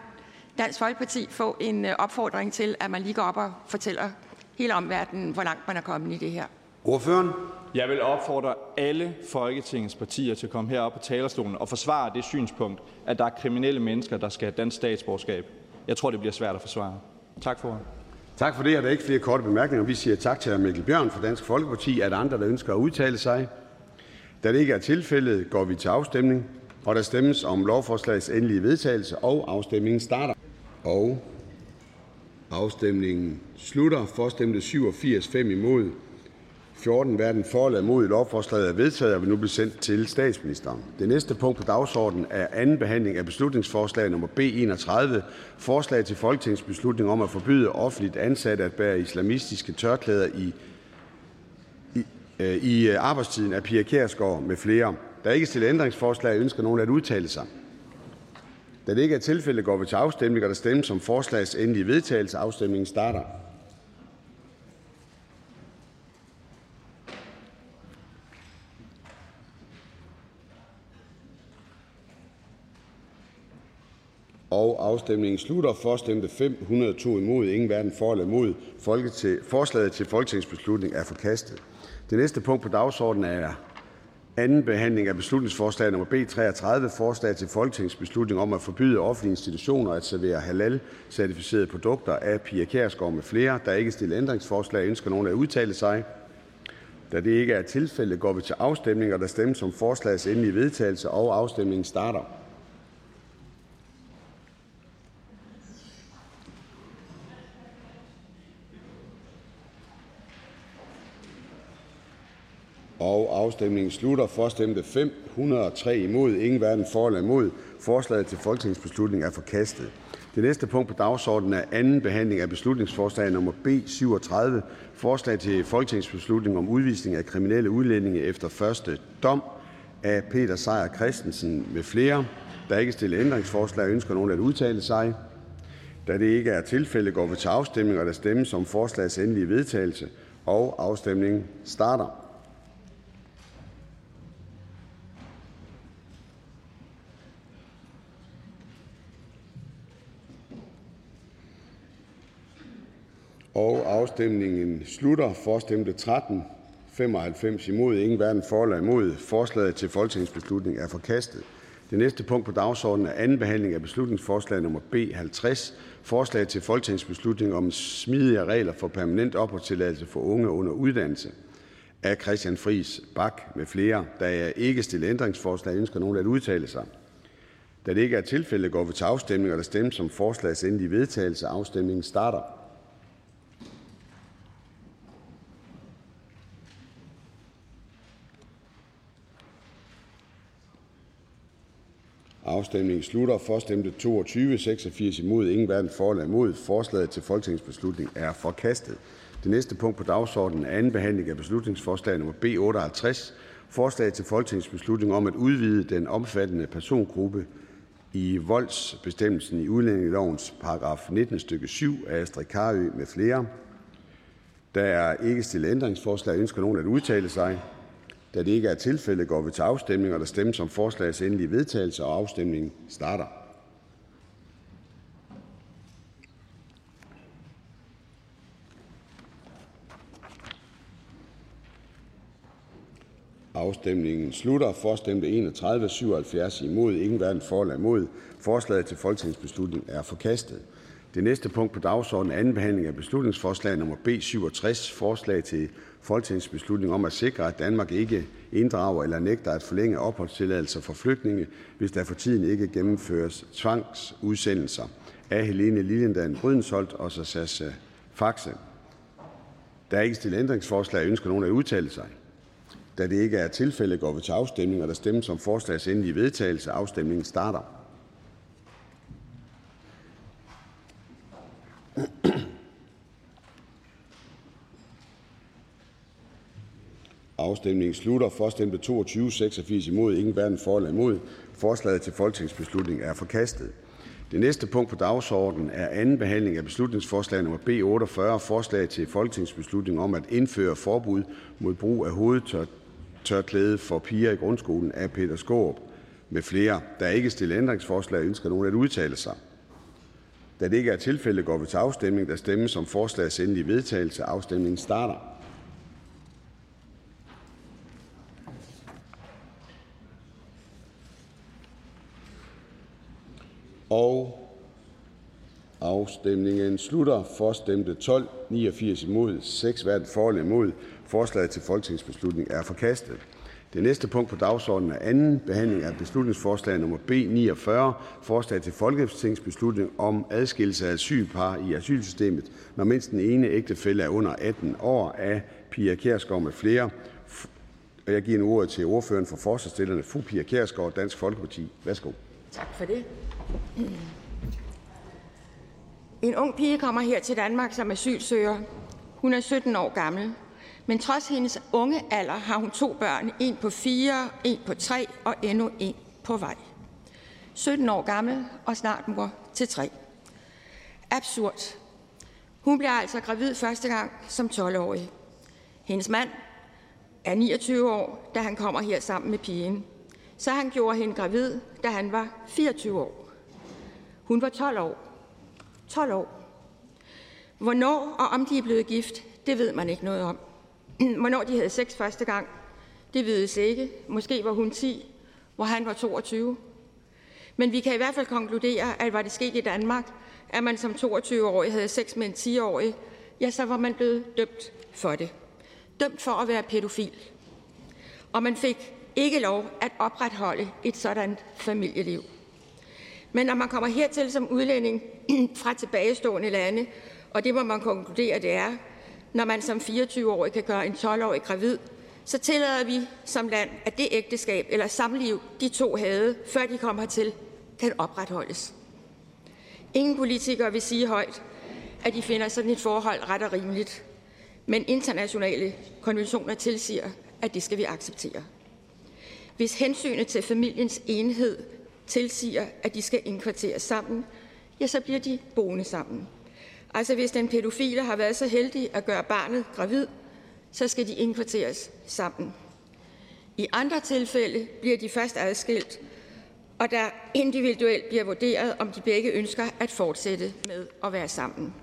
Dansk Folkeparti, få en øh, opfordring til, at man lige går op og fortæller hele omverdenen, hvor langt man er kommet i det her? Ordføreren? Jeg vil opfordre alle Folketingets partier til at komme herop på talerstolen og forsvare det synspunkt, at der er kriminelle mennesker, der skal have dansk statsborgerskab. Jeg tror, det bliver svært at forsvare. Tak for Tak for det. Er der ikke flere korte bemærkninger? Vi siger tak til hr. Mikkel Bjørn fra Dansk Folkeparti. Er der andre, der ønsker at udtale sig? Da det ikke er tilfældet, går vi til afstemning. Og der stemmes om lovforslagets endelige vedtagelse, og afstemningen starter. Og afstemningen slutter. For stemte 87, 5 imod, 14 hverken for eller imod lovforslaget er vedtaget og vil nu blive sendt til statsministeren. Det næste punkt på dagsordenen er anden behandling af beslutningsforslag nummer B 31, forslag til folketingsbeslutning om at forbyde offentligt ansatte at bære islamistiske tørklæder i, i, øh, i øh, arbejdstiden af Pia Kjærsgaard med flere. Der er ikke stillet ændringsforslag. Ønsker nogen at udtale sig? Da det ikke er tilfældet, går vi til afstemning, og der stemmes om forslagets endelige vedtagelse. Afstemningen starter. og afstemningen slutter. For stemte 502 imod, ingen hverken for eller imod. Forslaget til folketingsbeslutning er forkastet. Det næste punkt på dagsordenen er anden behandling af beslutningsforslag nummer B 33, forslag til folketingsbeslutning om at forbyde offentlige institutioner at servere halal-certificerede produkter af Pia Kjærsgaard med flere. Der er ikke stillet ændringsforslag. Ønsker nogen at udtale sig? Da det ikke er tilfældet, går vi til afstemning, og der stemmes om forslagets endelige vedtagelse, og afstemningen starter. og Afstemningen slutter. For stemte 503 imod, ingen hverken for eller imod. Forslaget til folketingsbeslutning er forkastet. Det næste punkt på dagsordenen er: anden behandling af beslutningsforslag nummer B 37: Forslag til folketingsbeslutning om udvisning af kriminelle udlændinge efter første dom. Af Peter Sejer Christensen med flere. Der er ikke stillet ændringsforslag. Ønsker nogen at udtale sig? Da det ikke er tilfælde, går vi til afstemning. og Der stemmes om forslagets endelige vedtagelse. og Afstemningen starter. Afstemningen slutter. For stemte 13, 95 imod, ingen hverken for eller imod. Forslaget til folketingsbeslutning er forkastet. Det næste punkt på dagsordenen er anden behandling af beslutningsforslag nummer B 50. Forslag til folketingsbeslutning om smidige regler for permanent opholdstilladelse for unge under uddannelse af Christian Friis Bak med flere. Der er ikke stillet ændringsforslag. Ønsker nogen at udtale sig? Da det ikke er tilfældet, går vi til afstemning, og der stemmes som forslagets endelige vedtagelse. Afstemningen starter. Afstemningen slutter. For stemte 22, 86 imod, ingen hverken for eller imod. Forslaget til folketingsbeslutning er forkastet. Det næste punkt på dagsordenen er anden behandling af beslutningsforslag nummer B 58. Forslag til folketingsbeslutning om at udvide den omfattende persongruppe i voldsbestemmelsen i udlændingelovens paragraf 19 stykke 7 af Astrid Karø med flere. Der er ikke stillet ændringsforslag. Ønsker nogen at udtale sig? Da det ikke er tilfældet, går vi til afstemning, og der stemmes om forslagets endelige vedtagelse, og afstemningen starter. Afstemningen slutter. For stemte 31, 77 imod, ingen hverken for eller imod. Forslaget til folketingsbeslutning er forkastet. Det næste punkt på dagsordenen er anden behandling af beslutningsforslag nummer B 67. Forslag til folketingsbeslutning om at sikre, at Danmark ikke inddrager eller nægter at forlænge opholdstilladelser for flygtninge, hvis der for tiden ikke gennemføres tvangsudsendelser. Af Helene Liliendahl Brydensholt og Sascha Faxe. Der er ikke stillet ændringsforslag. Ønsker nogen at udtale sig? Da det ikke er tilfældet, går vi til afstemning, og der stemmes om forslagets endelige vedtagelse. Afstemningen starter. Afstemningen slutter. For stemte 22, 86 imod, ingen hverken for eller imod. Forslaget til folketingsbeslutning er forkastet. Det næste punkt på dagsordenen er anden behandling af beslutningsforslag nummer B 48. Forslag til folketingsbeslutning om at indføre forbud mod brug af hovedtørklæde for piger i grundskolen af Peter Skåb med flere. Der er ikke stillet ændringsforslag. Ønsker nogen at udtale sig? Da det ikke er tilfældet, går vi til afstemning. Der stemmes om forslagets endelige vedtagelse. Afstemningen starter. Og afstemningen slutter. For stemte 12, 89 imod, 6 hverken for eller imod. Forslaget til folketingsbeslutning er forkastet. Det næste punkt på dagsordenen er anden behandling af beslutningsforslag nummer B 49. Forslag til folketingsbeslutning om adskillelse af asylpar i asylsystemet, når mindst den ene ægtefælle er under 18 år af Pia Kjærsgaard med flere. Og jeg giver nu ordet til ordføreren for forslagstillerne, fru Pia Kjærsgaard, Dansk Folkeparti. Værsgo. Tak for det. Mm. En ung pige kommer her til Danmark som asylsøger. Hun er 17 år gammel. Men trods hendes unge alder har hun to børn. En på fire, en på tre og endnu en på vej. 17 år gammel og snart mor til tre. Absurd. Hun bliver altså gravid første gang som 12-årig. Hendes mand er 29 år, da han kommer her sammen med pigen. Så han gjorde hende gravid, da han var 24 år. Hun var 12 år. 12 år. Hvornår og om de er blevet gift, det ved man ikke noget om. Hvornår de havde sex første gang, det vides ikke. Måske var hun 10, hvor han var 22. Men vi kan i hvert fald konkludere, at var det sket i Danmark, at man som 22-årig havde sex med en 10-årig, ja, så var man blevet dømt for det. Dømt for at være pædofil. Og man fik ikke lov at opretholde et sådan familieliv. Men når man kommer hertil som udlænding fra tilbagestående lande, og det må man konkludere, det er, når man som 24-årig kan gøre en 12-årig gravid, så tillader vi som land, at det ægteskab eller samliv, de to havde, før de kom hertil, kan opretholdes. Ingen politikere vil sige højt, at de finder sådan et forhold ret og rimeligt. Men internationale konventioner tilsiger, at det skal vi acceptere. Hvis hensynet til familiens enhed tilsiger, at de skal indkvarteres sammen, ja, så bliver de boende sammen. Altså hvis den pædofile har været så heldig at gøre barnet gravid, så skal de indkvarteres sammen. I andre tilfælde bliver de først adskilt, og der individuelt bliver vurderet, om de begge ønsker at fortsætte med at være sammen.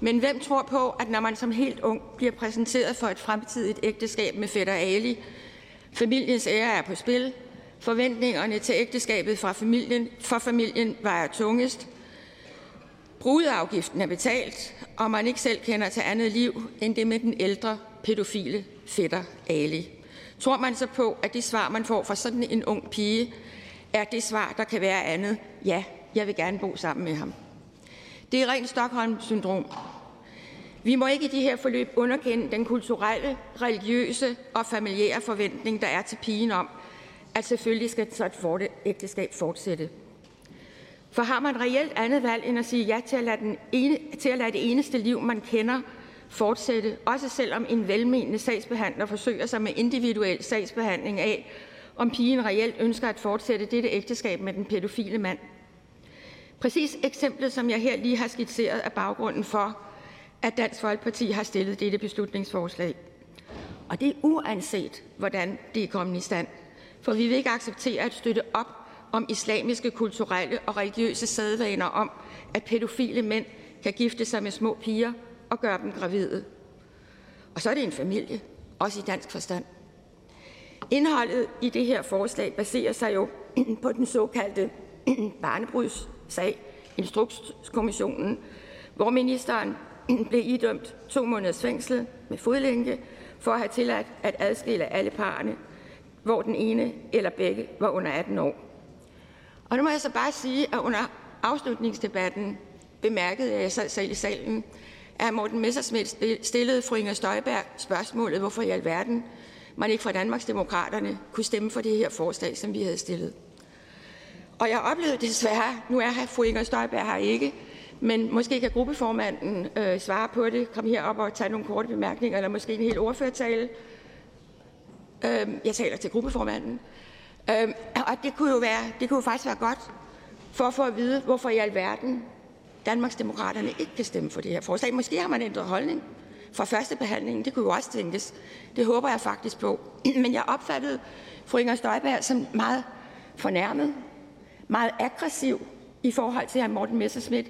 Men hvem tror på, at når man som helt ung bliver præsenteret for et fremtidigt ægteskab med fætter Ali, familiens ære er på spil, forventningerne til ægteskabet fra familien, for familien vejer tungest, brudeafgiften er betalt, og man ikke selv kender til andet liv end det med den ældre pædofile fætter Ali. Tror man så på, at det svar, man får fra sådan en ung pige, er det svar, der kan være andet? Ja, jeg vil gerne bo sammen med ham. Det er rent Stockholm-syndrom. Vi må ikke i de her forløb underkende den kulturelle, religiøse og familiære forventning, der er til pigen om, at selvfølgelig skal så et ægteskab fortsætte. For har man reelt andet valg end at sige ja til at lade, den ene, til at lade det eneste liv, man kender, fortsætte, også selvom en velmenende sagsbehandler forsøger sig med individuel sagsbehandling af, om pigen reelt ønsker at fortsætte dette ægteskab med den pædofile mand. Præcis eksemplet, som jeg her lige har skitseret, er baggrunden for, at Dansk Folkeparti har stillet dette beslutningsforslag. Og det er uanset, hvordan det er kommet i stand. For vi vil ikke acceptere at støtte op om islamiske kulturelle og religiøse sædvaner om, at pædofile mænd kan gifte sig med små piger og gøre dem gravide. Og så er det en familie, også i dansk forstand. Indholdet i det her forslag baserer sig jo på den såkaldte barnebrudssag, Instrukskommissionen, hvor ministeren blev idømt to måneders fængsel med fodlænke for at have tilladt at adskille alle parerne, hvor den ene eller begge var under 18 år. Og nu må jeg så bare sige, at under afslutningsdebatten bemærkede jeg sad selv i salen, at Morten Messerschmidt stillede fru Inger Støjberg spørgsmålet, hvorfor i alverden man ikke fra Danmarksdemokraterne kunne stemme for det her forslag, som vi havde stillet. Og jeg oplevede desværre, nu er fru Inger Støjberg her ikke, men måske kan gruppeformanden øh, svare på det, komme herop og tage nogle korte bemærkninger, eller måske en hel ordførertale. Øh, jeg taler til gruppeformanden. Øh, og det kunne jo være, det kunne jo faktisk være godt, for at få at vide, hvorfor i alverden Danmarksdemokraterne ikke kan stemme for det her forslag. Måske har man ændret holdning fra første behandling. Det kunne jo også tænkes. Det håber jeg faktisk på. Men jeg opfattede fru Inger Støjberg som meget fornærmet, meget aggressiv i forhold til hr. Morten Messerschmidt.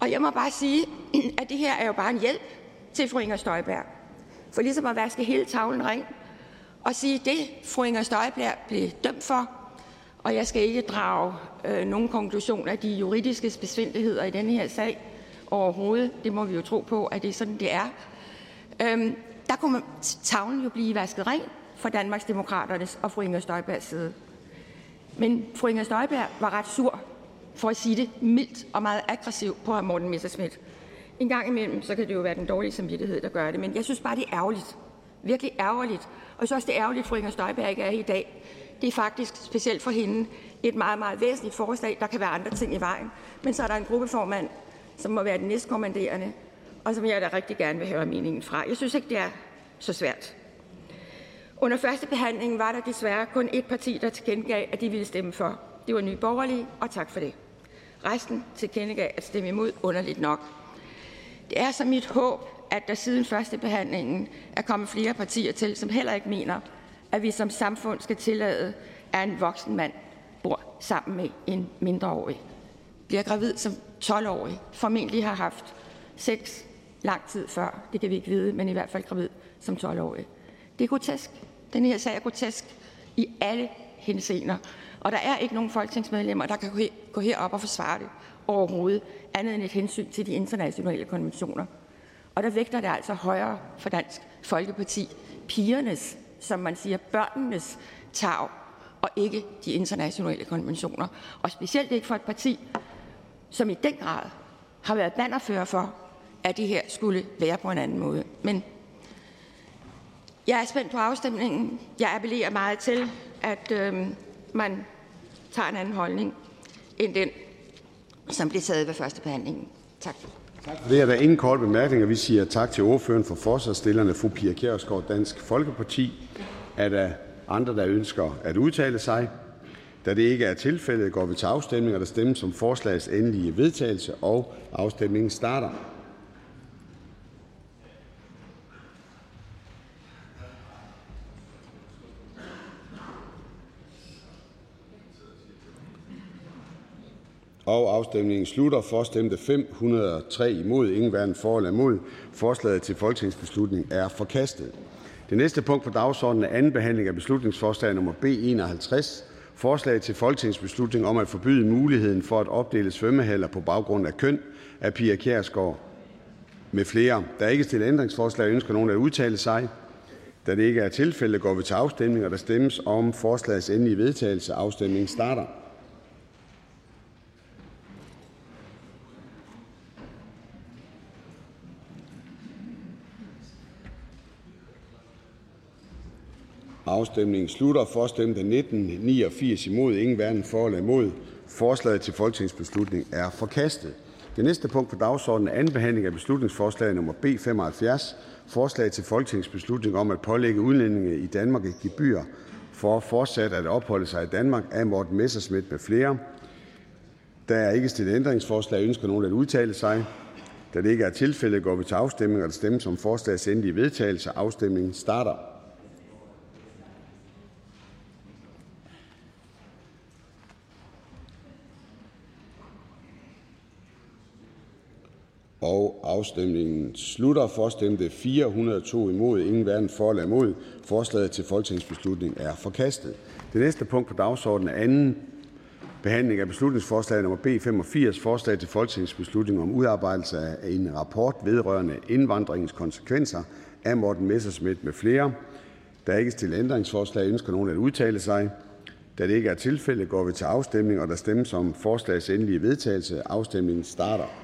Og jeg må bare sige, at det her er jo bare en hjælp til fru Inger Støjberg. For ligesom at vaske hele tavlen ren og sige, det fru Inger Støjberg blev dømt for, og jeg skal ikke drage øh, nogen konklusion af de juridiske besvindeligheder i denne her sag overhovedet. Det må vi jo tro på, at det er sådan, det er. Øhm, der kunne man, tavlen jo blive vasket ren for Danmarks Demokraternes og fru Inger Støjbergs side. Men fru Inger Støjberg var ret sur, for at sige det mildt og meget aggressiv på hr. Morten Messerschmidt. En gang imellem, så kan det jo være den dårlige samvittighed, der gør det, men jeg synes bare, det er ærgerligt. Virkelig ærgerligt. Og så er det ærgerligt, at fru Inger Støjberg ikke er i dag. Det er faktisk specielt for hende et meget, meget væsentligt forslag. Der kan være andre ting i vejen. Men så er der en gruppeformand, som må være den næstkommanderende, og som jeg da rigtig gerne vil høre meningen fra. Jeg synes ikke, det er så svært. Under første behandling var der desværre kun et parti, der tilkendegav, at de ville stemme for. Det var Nye Borgerlige, og tak for det. Resten tilkendegav at stemme imod, underligt nok. Det er så mit håb, at der siden første behandlingen er kommet flere partier til, som heller ikke mener, at vi som samfund skal tillade, at en voksen mand bor sammen med en mindreårig. Bliver gravid som 12-årig, formentlig har haft sex lang tid før, det kan vi ikke vide, men i hvert fald gravid som 12-årig. Det er grotesk. Den her sag er grotesk i alle henseender. Og der er ikke nogen folketingsmedlemmer, der kan gå herop og forsvare det overhovedet, andet end et hensyn til de internationale konventioner. Og der vægter det altså højere for Dansk Folkeparti pigernes, som man siger, børnenes tag, og ikke de internationale konventioner. Og specielt ikke for et parti, som i den grad har været bannerfører for, at det her skulle være på en anden måde. Men jeg er spændt på afstemningen. Jeg appellerer meget til, at øh, man tager en anden holdning end den, som blev taget ved første behandling. Tak. Tak for det. Er der ingen korte bemærkninger? Vi siger tak til ordføreren for forslagsstillerne, fru Pia Kjærsgaard, Dansk Folkeparti. Er der andre, der ønsker at udtale sig? Da det ikke er tilfældet, går vi til afstemning, og der stemmes om forslagets endelige vedtagelse, og afstemningen starter. Og Afstemningen slutter. For stemte 503 imod. Ingen hverken for eller imod. Forslaget til folketingsbeslutning er forkastet. Det næste punkt på dagsordenen er: anden behandling af beslutningsforslag nummer B 51: Forslag til folketingsbeslutning om at forbyde muligheden for at opdele svømmehaller på baggrund af køn. Af Pia Kjærsgaard med flere. Der er ikke stillet ændringsforslag. Ønsker nogen at udtale sig? Da det ikke er tilfældet, går vi til afstemning. og Der stemmes om forslagets endelige vedtagelse. Afstemningen starter. Afstemningen slutter. For stemte 19, 89 imod, ingen hverken for eller imod. Forslaget til folketingsbeslutning er forkastet. Det næste punkt på dagsordenen er: anden behandling af beslutningsforslag nummer B 75: Forslag til folketingsbeslutning om at pålægge udlændinge i Danmark et gebyr for fortsat at opholde sig i Danmark. Af Morten Messerschmidt flere. Der er ikke stillet ændringsforslag. Ønsker nogen at udtale sig? Da det ikke er tilfældet, går vi til afstemning. og Der stemmes om forslagets endelige vedtagelse. Afstemningen starter. Afstemningen slutter. For stemte 402 imod. Ingen hverken for eller imod. Forslaget til folketingsbeslutning er forkastet. Det næste punkt på dagsordenen er: anden behandling af beslutningsforslag nummer B 85: Forslag til folketingsbeslutning om udarbejdelse af en rapport vedrørende indvandringens konsekvenser. Af Morten Messerschmidt med flere. Der er ikke stillet ændringsforslag. Ønsker nogen at udtale sig? Da det ikke er tilfældet, går vi til afstemning. og Der stemmes om forslagets endelige vedtagelse. Afstemningen starter.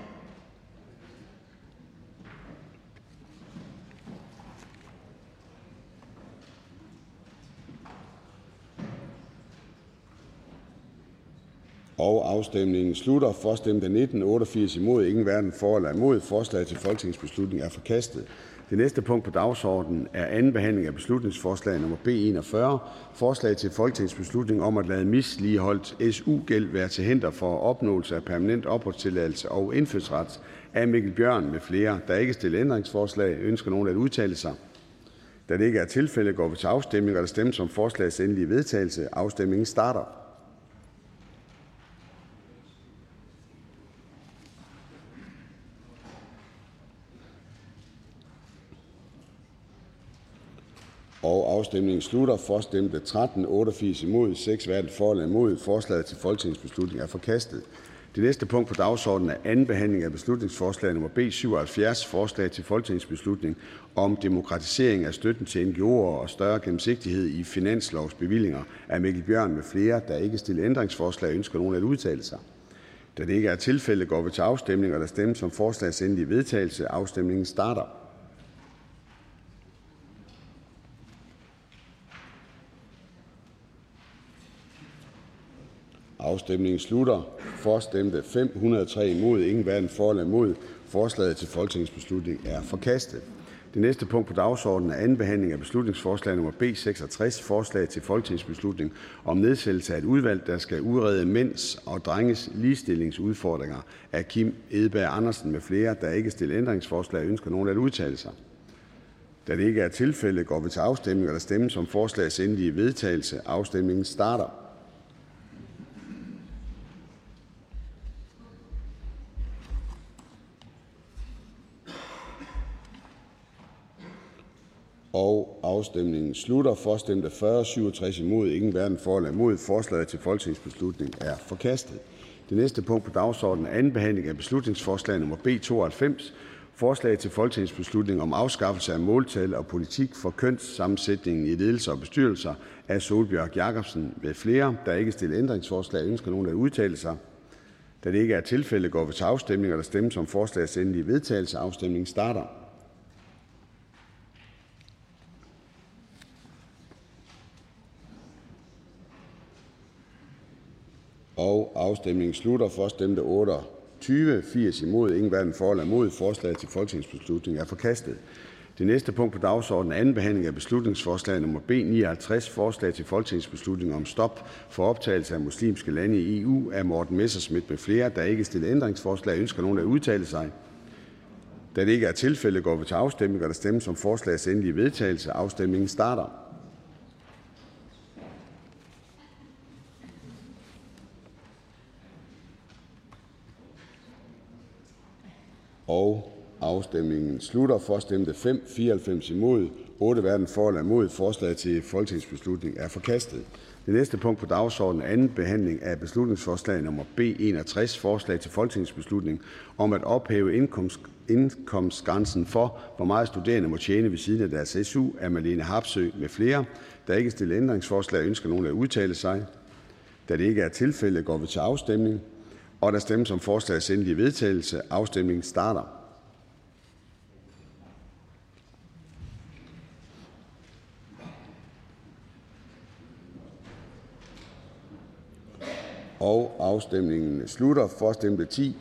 Afstemningen slutter. For stemte 19 88 imod. Ingen hverken for eller imod. Forslaget til folketingsbeslutning er forkastet. Det næste punkt på dagsordenen er: anden behandling af beslutningsforslag nummer B 41: Forslag til folketingsbeslutning om at lade misligholdt SU-gæld være til hinder for opnåelse af permanent opholdstilladelse og indfødsret. Af Mikkel Bjørn med flere. Der ikke stiller ændringsforslag. Ønsker nogen at udtale sig? Da det ikke er tilfældet, går vi til afstemning. og Der stemmes om forslagets endelige vedtagelse. Afstemningen starter. Afstemningen slutter. For stemte 13 88 imod, 6 hverken for eller imod. Forslaget til folketingsbeslutning er forkastet. Det næste punkt på dagsordenen er: anden behandling af beslutningsforslag nummer B 77: Forslag til folketingsbeslutning om demokratisering af støtten til NGO'er og større gennemsigtighed i finanslovsbevillinger. Af Mikkel Bjørn med flere. Der ikke stiller ændringsforslag. Ønsker nogen at udtale sig? Da det ikke er tilfældet, går vi til afstemning. og Der stemmes om forslagets endelige vedtagelse. Afstemningen starter. Afstemningen slutter. For stemte 503 imod. Ingen hverken for eller imod. Forslaget til folketingsbeslutning er forkastet. Det næste punkt på dagsordenen er: anden behandling af beslutningsforslag nummer B 66: Forslag til folketingsbeslutning om nedsættelse af et udvalg, der skal udrede mænds og drenges ligestillingsudfordringer. Af Kim Edberg Andersen med flere. Der ikke stiller ændringsforslag. Ønsker nogen at udtale sig? Da det ikke er tilfældet, går vi til afstemning. og Der stemmes om forslagets endelige vedtagelse. Afstemningen starter. Afstemningen slutter. For stemte 40 67 imod. Ingen hverken for eller imod. Forslaget til folketingsbeslutning er forkastet. Det næste punkt på dagsordenen er: anden behandling af beslutningsforslag nummer B 92: Forslag til folketingsbeslutning om afskaffelse af måltal og politik for kønssammensætningen i ledelser og bestyrelser. Af Solbjørg Jacobsen med flere. Der ikke stiller ændringsforslag. Ønsker nogen at udtale sig? Da det ikke er tilfældet, går vi til afstemning. og Der stemmes om forslagets endelige vedtagelse. Afstemningen starter. Afstemningen slutter. For stemte 28 80 imod. Ingen hverken for eller imod. Forslaget til folketingsbeslutning er forkastet. Det næste punkt på dagsordenen er: anden behandling af beslutningsforslag nummer B 59: Forslag til folketingsbeslutning om stop for optagelse af muslimske lande i EU. Af Morten Messerschmidt med flere. Der er ikke stillet ændringsforslag. Ønsker nogen at udtale sig? Da det ikke er tilfældet, går vi til afstemning. og Der stemmes om forslagets endelige vedtagelse. Afstemningen starter. Afstemningen slutter. For stemte 5, 94 imod, 8 hverken for eller imod. Forslaget til folketingsbeslutning er forkastet. Det næste punkt på dagsordenen er anden behandling af beslutningsforslag nummer B 61, forslag til folketingsbeslutning om at ophæve indkomst, indkomstgrænsen for, hvor meget studerende må tjene ved siden af deres SU, af Malene Harpsø med flere. Der er ikke stillet ændringsforslag. Ønsker nogen at udtale sig? Da det ikke er tilfældet, går vi til afstemning. Og der stemmes om forslagets endelige vedtagelse. Afstemningen starter. Og afstemningen slutter. For stemte 10,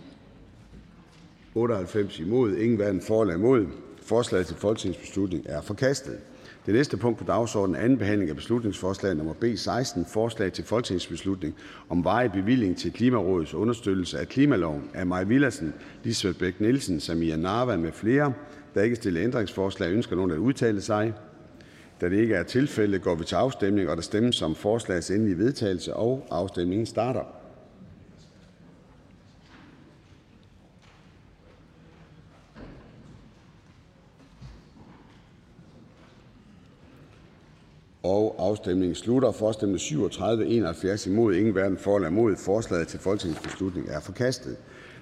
98 imod, ingen hverken for eller imod. Forslaget til folketingsbeslutning er forkastet. Det næste punkt på dagsordenen er anden behandling af beslutningsforslag nummer B 16, forslag til folketingsbeslutning om varig bevilling til Klimarådets understøttelse af klimaloven af Maj Villadsen, Lisbeth Bæk Nielsen, Samia Narva med flere. Der er ikke stillet ændringsforslag. Ønsker nogen at udtale sig? Da det ikke er tilfældet, går vi til afstemning, og der stemmes om forslagets endelige vedtagelse, og afstemningen starter. Afstemningen slutter. For stemte 37, 71 imod, ingen hverken for eller imod. Forslaget til folketingsbeslutning er forkastet.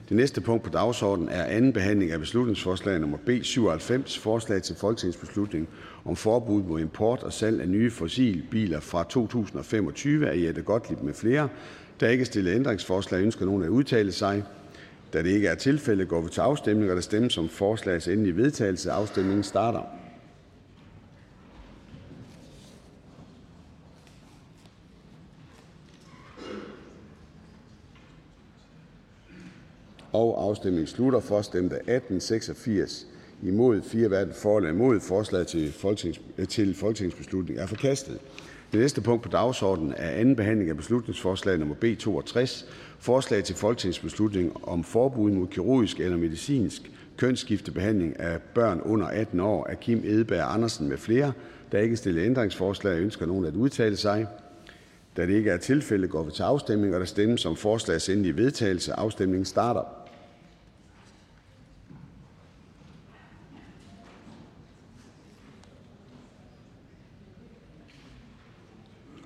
Det næste punkt på dagsordenen er: anden behandling af beslutningsforslag nummer B 97: Forslag til folketingsbeslutning om forbud mod import og salg af nye fossilbiler fra 2025. Af Jette Gottlieb med flere. Der er ikke stillet ændringsforslag. Ønsker nogen at udtale sig? Da det ikke er tilfældet, går vi til afstemning. og Der stemmes om forslagets endelige vedtagelse. Afstemningen starter. Afstemningen slutter. For stemte 18 86 imod, 4 hverken for eller imod. Forslaget øh, til folketingsbeslutning er forkastet. Det næste punkt på dagsordenen er: anden behandling af beslutningsforslag nummer B 62: Forslag til folketingsbeslutning om forbud mod kirurgisk eller medicinsk kønsskiftebehandling af børn under 18 år. Af Kim Edberg Andersen med flere. Der er ikke stillet ændringsforslag. Ønsker nogen at udtale sig? Da det ikke er tilfældet, går vi til afstemning. og Der stemmes om forslagets endelige vedtagelse. Afstemningen starter.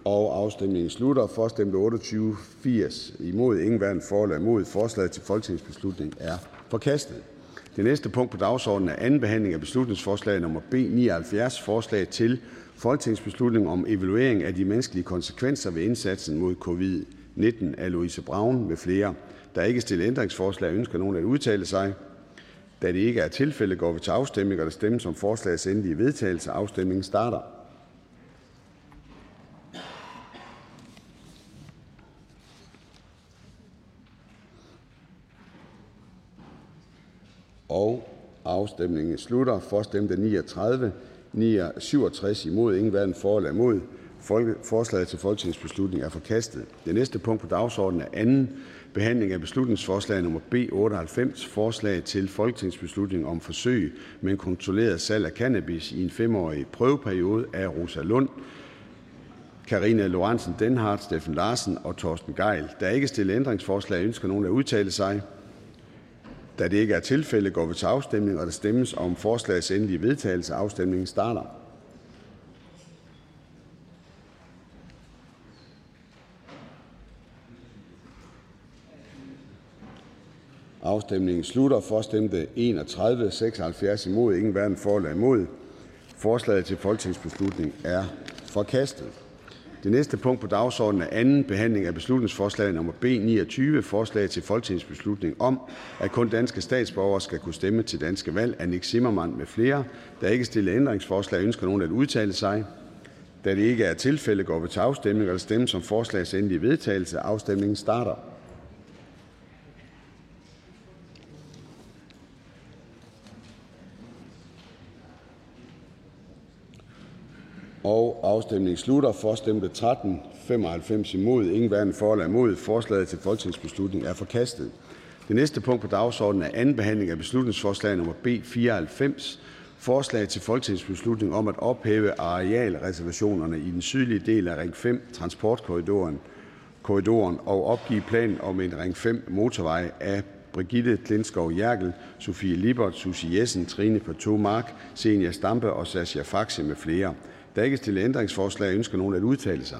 Afstemningen slutter. For stemte 28, 80 imod, ingen hverken for eller imod. Forslaget til folketingsbeslutning er forkastet. Det næste punkt på dagsordenen er: anden behandling af beslutningsforslag nummer B 79: Forslag til folketingsbeslutning om evaluering af de menneskelige konsekvenser ved indsatsen mod covid-19. Af Louise Brown med flere. Der er ikke stillet ændringsforslag. Ønsker nogen at udtale sig? Da det ikke er tilfældet, går vi til afstemning. og Der stemmes om forslagets endelige vedtagelse. Afstemningen starter. Afstemningen slutter. For stemte 39, 67 imod, ingen hverken for eller imod. Forslaget til folketingsbeslutning er forkastet. Det næste punkt på dagsordenen er: anden behandling af beslutningsforslag nummer B 98: Forslag til folketingsbeslutning om forsøg med en kontrolleret salg af cannabis i en femårig prøveperiode. Af Rosa Lund Karina Lorentzen Denhardt, Steffen Larsen og Torsten Geil. Der er ikke stillet ændringsforslag. Ønsker nogen at udtale sig? Da det ikke er tilfældet, går vi til afstemning. og Der stemmes om forslagets endelige vedtagelse. Afstemningen starter. Afstemningen slutter. For stemte 31, 76 imod, ingen hverken for eller imod. Forslaget til folketingsbeslutning er forkastet. Det næste punkt på dagsordenen er: anden behandling af beslutningsforslag nummer B 29: Forslag til folketingsbeslutning om, at kun danske statsborgere skal kunne stemme til danske valg. Af Nick Zimmermann med flere. Der er ikke stillet ændringsforslag. Ønsker nogen at udtale sig? Da det ikke er tilfældet, går vi til afstemning. og Der stemmes om forslagets endelige vedtagelse. Afstemningen starter. Afstemningen slutter. For stemte 13 95 imod, ingen hverken for eller imod. Forslaget til folketingsbeslutning er forkastet. Det næste punkt på dagsordenen er: anden behandling af beslutningsforslag nummer B 94: Forslag til folketingsbeslutning om at ophæve arealreservationerne i den sydlige del af Ring 5-transportkorridoren og opgive planen om en Ring 5-motorvej. Af Brigitte Klintskov Jerkel, Sofie Lippert, Susie Jessen, Trine Pertou Mark, Zenia Stampe og Sascha Faxe med flere. Der er ikke stillet ændringsforslag. Ønsker nogen at udtale sig?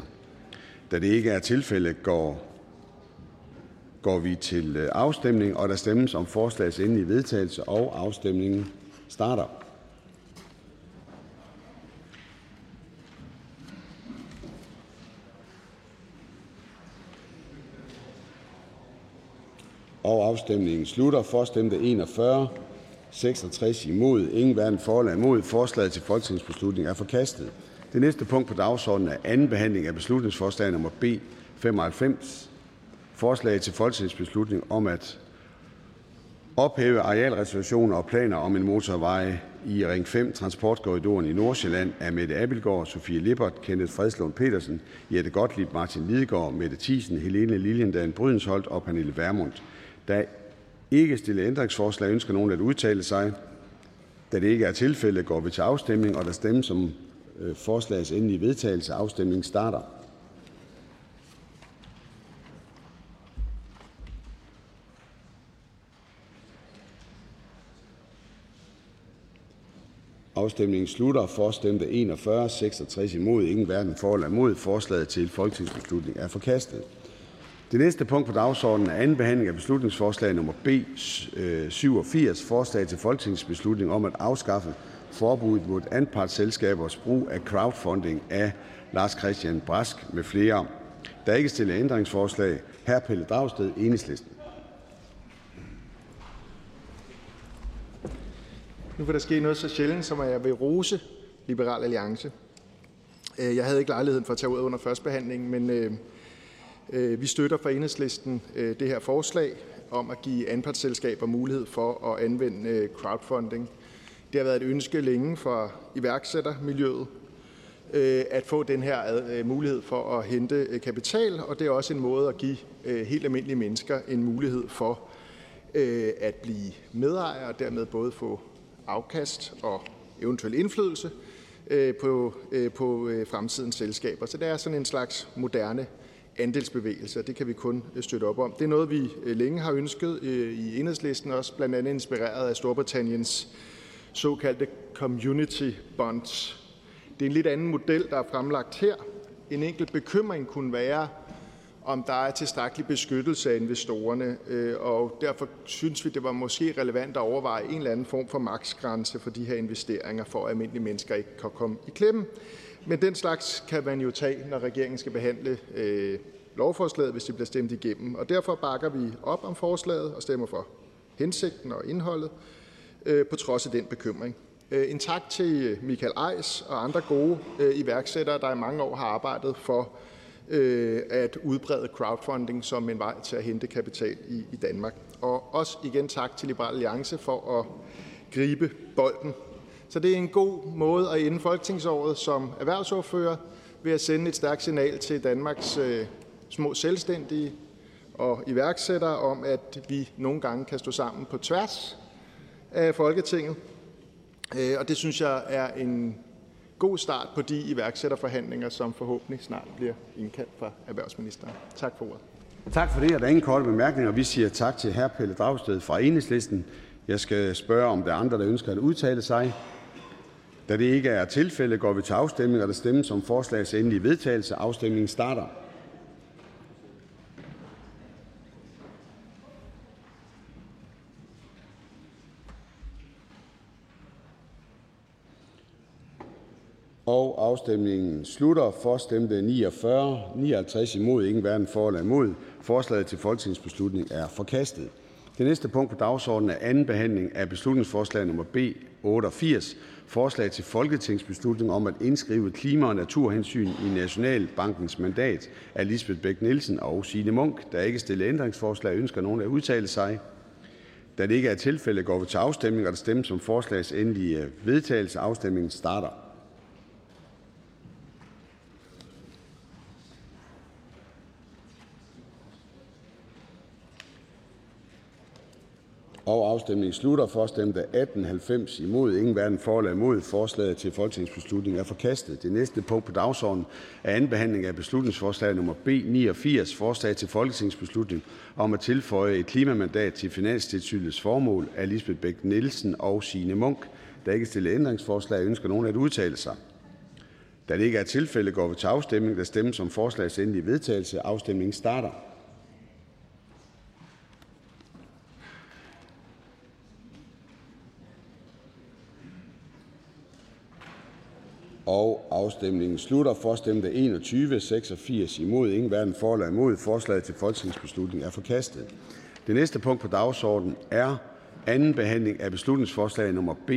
Da det ikke er tilfældet, går går vi til øh, afstemning, og der stemmes om forslagets endelige vedtagelse, og afstemningen starter. Og afstemningen slutter. For stemte 41, 66 imod, ingen hverken for eller imod. Forslaget til folketingsbeslutning er forkastet. Det næste punkt på dagsordenen er anden behandling af beslutningsforslag nummer B 95. Forslag til folketingsbeslutning om at ophæve arealreservationer og planer om en motorvej i Ring 5-transportkorridoren i Nordsjælland af Mette Abelgaard, Sofie Lippert, Kenneth Fredslund Petersen, Jette Gottlieb, Martin Lidegaard, Mette Thiesen, Helene Liliendahl Brydensholt og Pernille Vermund. Der ikke stillet ændringsforslag. Ønsker nogen at udtale sig? Da det ikke er tilfældet, går vi til afstemning, og der stemmes om øh, forslagets endelige vedtagelse. Afstemningen starter. Afstemningen slutter. For stemte 41, 66 imod, ingen hverken for eller imod. Forslaget til folketingsbeslutning er forkastet. Det næste punkt på dagsordenen er anden behandling af beslutningsforslag nummer B øh, 87, forslag til folketingsbeslutning om at afskaffe forbuddet mod anpartsselskabers brug af crowdfunding af Lars Christian Brask med flere. Der er ikke stillet ændringsforslag. Hr. Pelle Dragsted, Enhedslisten. Nu vil der ske noget så sjældent, som at jeg vil rose Liberal Alliance. Øh, jeg havde ikke lejligheden for at tage ud under førstebehandlingen, men øh, Øh, vi støtter fra enhedslisten øh, det her forslag om at give anpartsselskaber mulighed for at anvende øh, crowdfunding. Det har været et ønske længe for iværksættermiljøet at få den her mulighed for at hente kapital, og det er også en måde at give helt almindelige mennesker en mulighed for at blive medejer og dermed både få afkast og eventuel indflydelse på, på fremtidens selskaber. Så det er sådan en slags moderne andelsbevægelse, og det kan vi kun øh, støtte op om. Det er noget, vi øh, længe har ønsket øh, i enhedslisten, også blandt andet inspireret af Storbritanniens såkaldte community bonds. Det er en lidt anden model, der er fremlagt her. En enkelt bekymring kunne være, om der er tilstrækkelig beskyttelse af investorerne, og derfor synes vi, det var måske relevant at overveje en eller anden form for maksgrænse for de her investeringer, for at almindelige mennesker ikke kan komme i klemme. Men den slags kan man jo tage, når regeringen skal behandle øh, lovforslaget, hvis det bliver stemt igennem. Og derfor bakker vi op om forslaget og stemmer for hensigten og indholdet, øh, på trods af den bekymring. Øh, en tak til øh, Michael Eis og andre gode øh, iværksættere, der i mange år har arbejdet for Øh, at udbrede crowdfunding som en vej til at hente kapital i, i Danmark. Og også igen tak til Liberal Alliance for at gribe bolden. Så det er en god måde at ende folketingsåret som erhvervsordfører ved at sende et stærkt signal til Danmarks øh, små selvstændige og iværksættere om, at vi nogle gange kan stå sammen på tværs af Folketinget. Øh, og det synes jeg er en god start på de iværksætterforhandlinger, som forhåbentlig snart bliver indkaldt fra erhvervsministeren. Tak for ordet. Tak for det, og der er ingen korte bemærkninger. Vi siger tak til hr. Pelle Dragsted fra Enhedslisten. Jeg skal spørge, om der er andre, der ønsker at udtale sig. Da det ikke er tilfældet, går vi til afstemning, og der stemmes om forslagets endelige vedtagelse. Afstemningen starter. og Afstemningen slutter. For stemte 49 59 imod, ingen hverken for eller imod. Forslaget til folketingsbeslutning er forkastet. Det næste punkt på dagsordenen er: anden behandling af beslutningsforslag nummer B 88: Forslag til folketingsbeslutning om at indskrive klima- og naturhensyn i Nationalbankens mandat. Af Lisbeth Bæk Nielsen og Signe Munk. Der er ikke stillet ændringsforslag. Ønsker nogen at udtale sig? Da det ikke er tilfældet, går vi til afstemning. og Der stemmes om forslagets endelige vedtagelse. Afstemningen starter. Afstemningen slutter. For stemte 18, 90 imod. Ingen hverken for eller imod. Forslaget til folketingsbeslutning er forkastet. Det næste punkt på dagsordenen er anden behandling af beslutningsforslag nummer B 89. Forslag til folketingsbeslutning om at tilføje et klimamandat til Finanstilsynets formål af Lisbeth Bæk Nielsen og Signe Munk. Der er ikke stillet ændringsforslag. Ønsker nogen at udtale sig? Da det ikke er tilfælde, går vi til afstemning. Der stemmes om forslagets endelige vedtagelse. Afstemningen starter. Og afstemningen slutter. For stemte 21, 86 imod, ingen hverken for eller imod. Forslaget til folketingsbeslutning er forkastet. Det næste punkt på dagsordenen er anden behandling af beslutningsforslag nummer B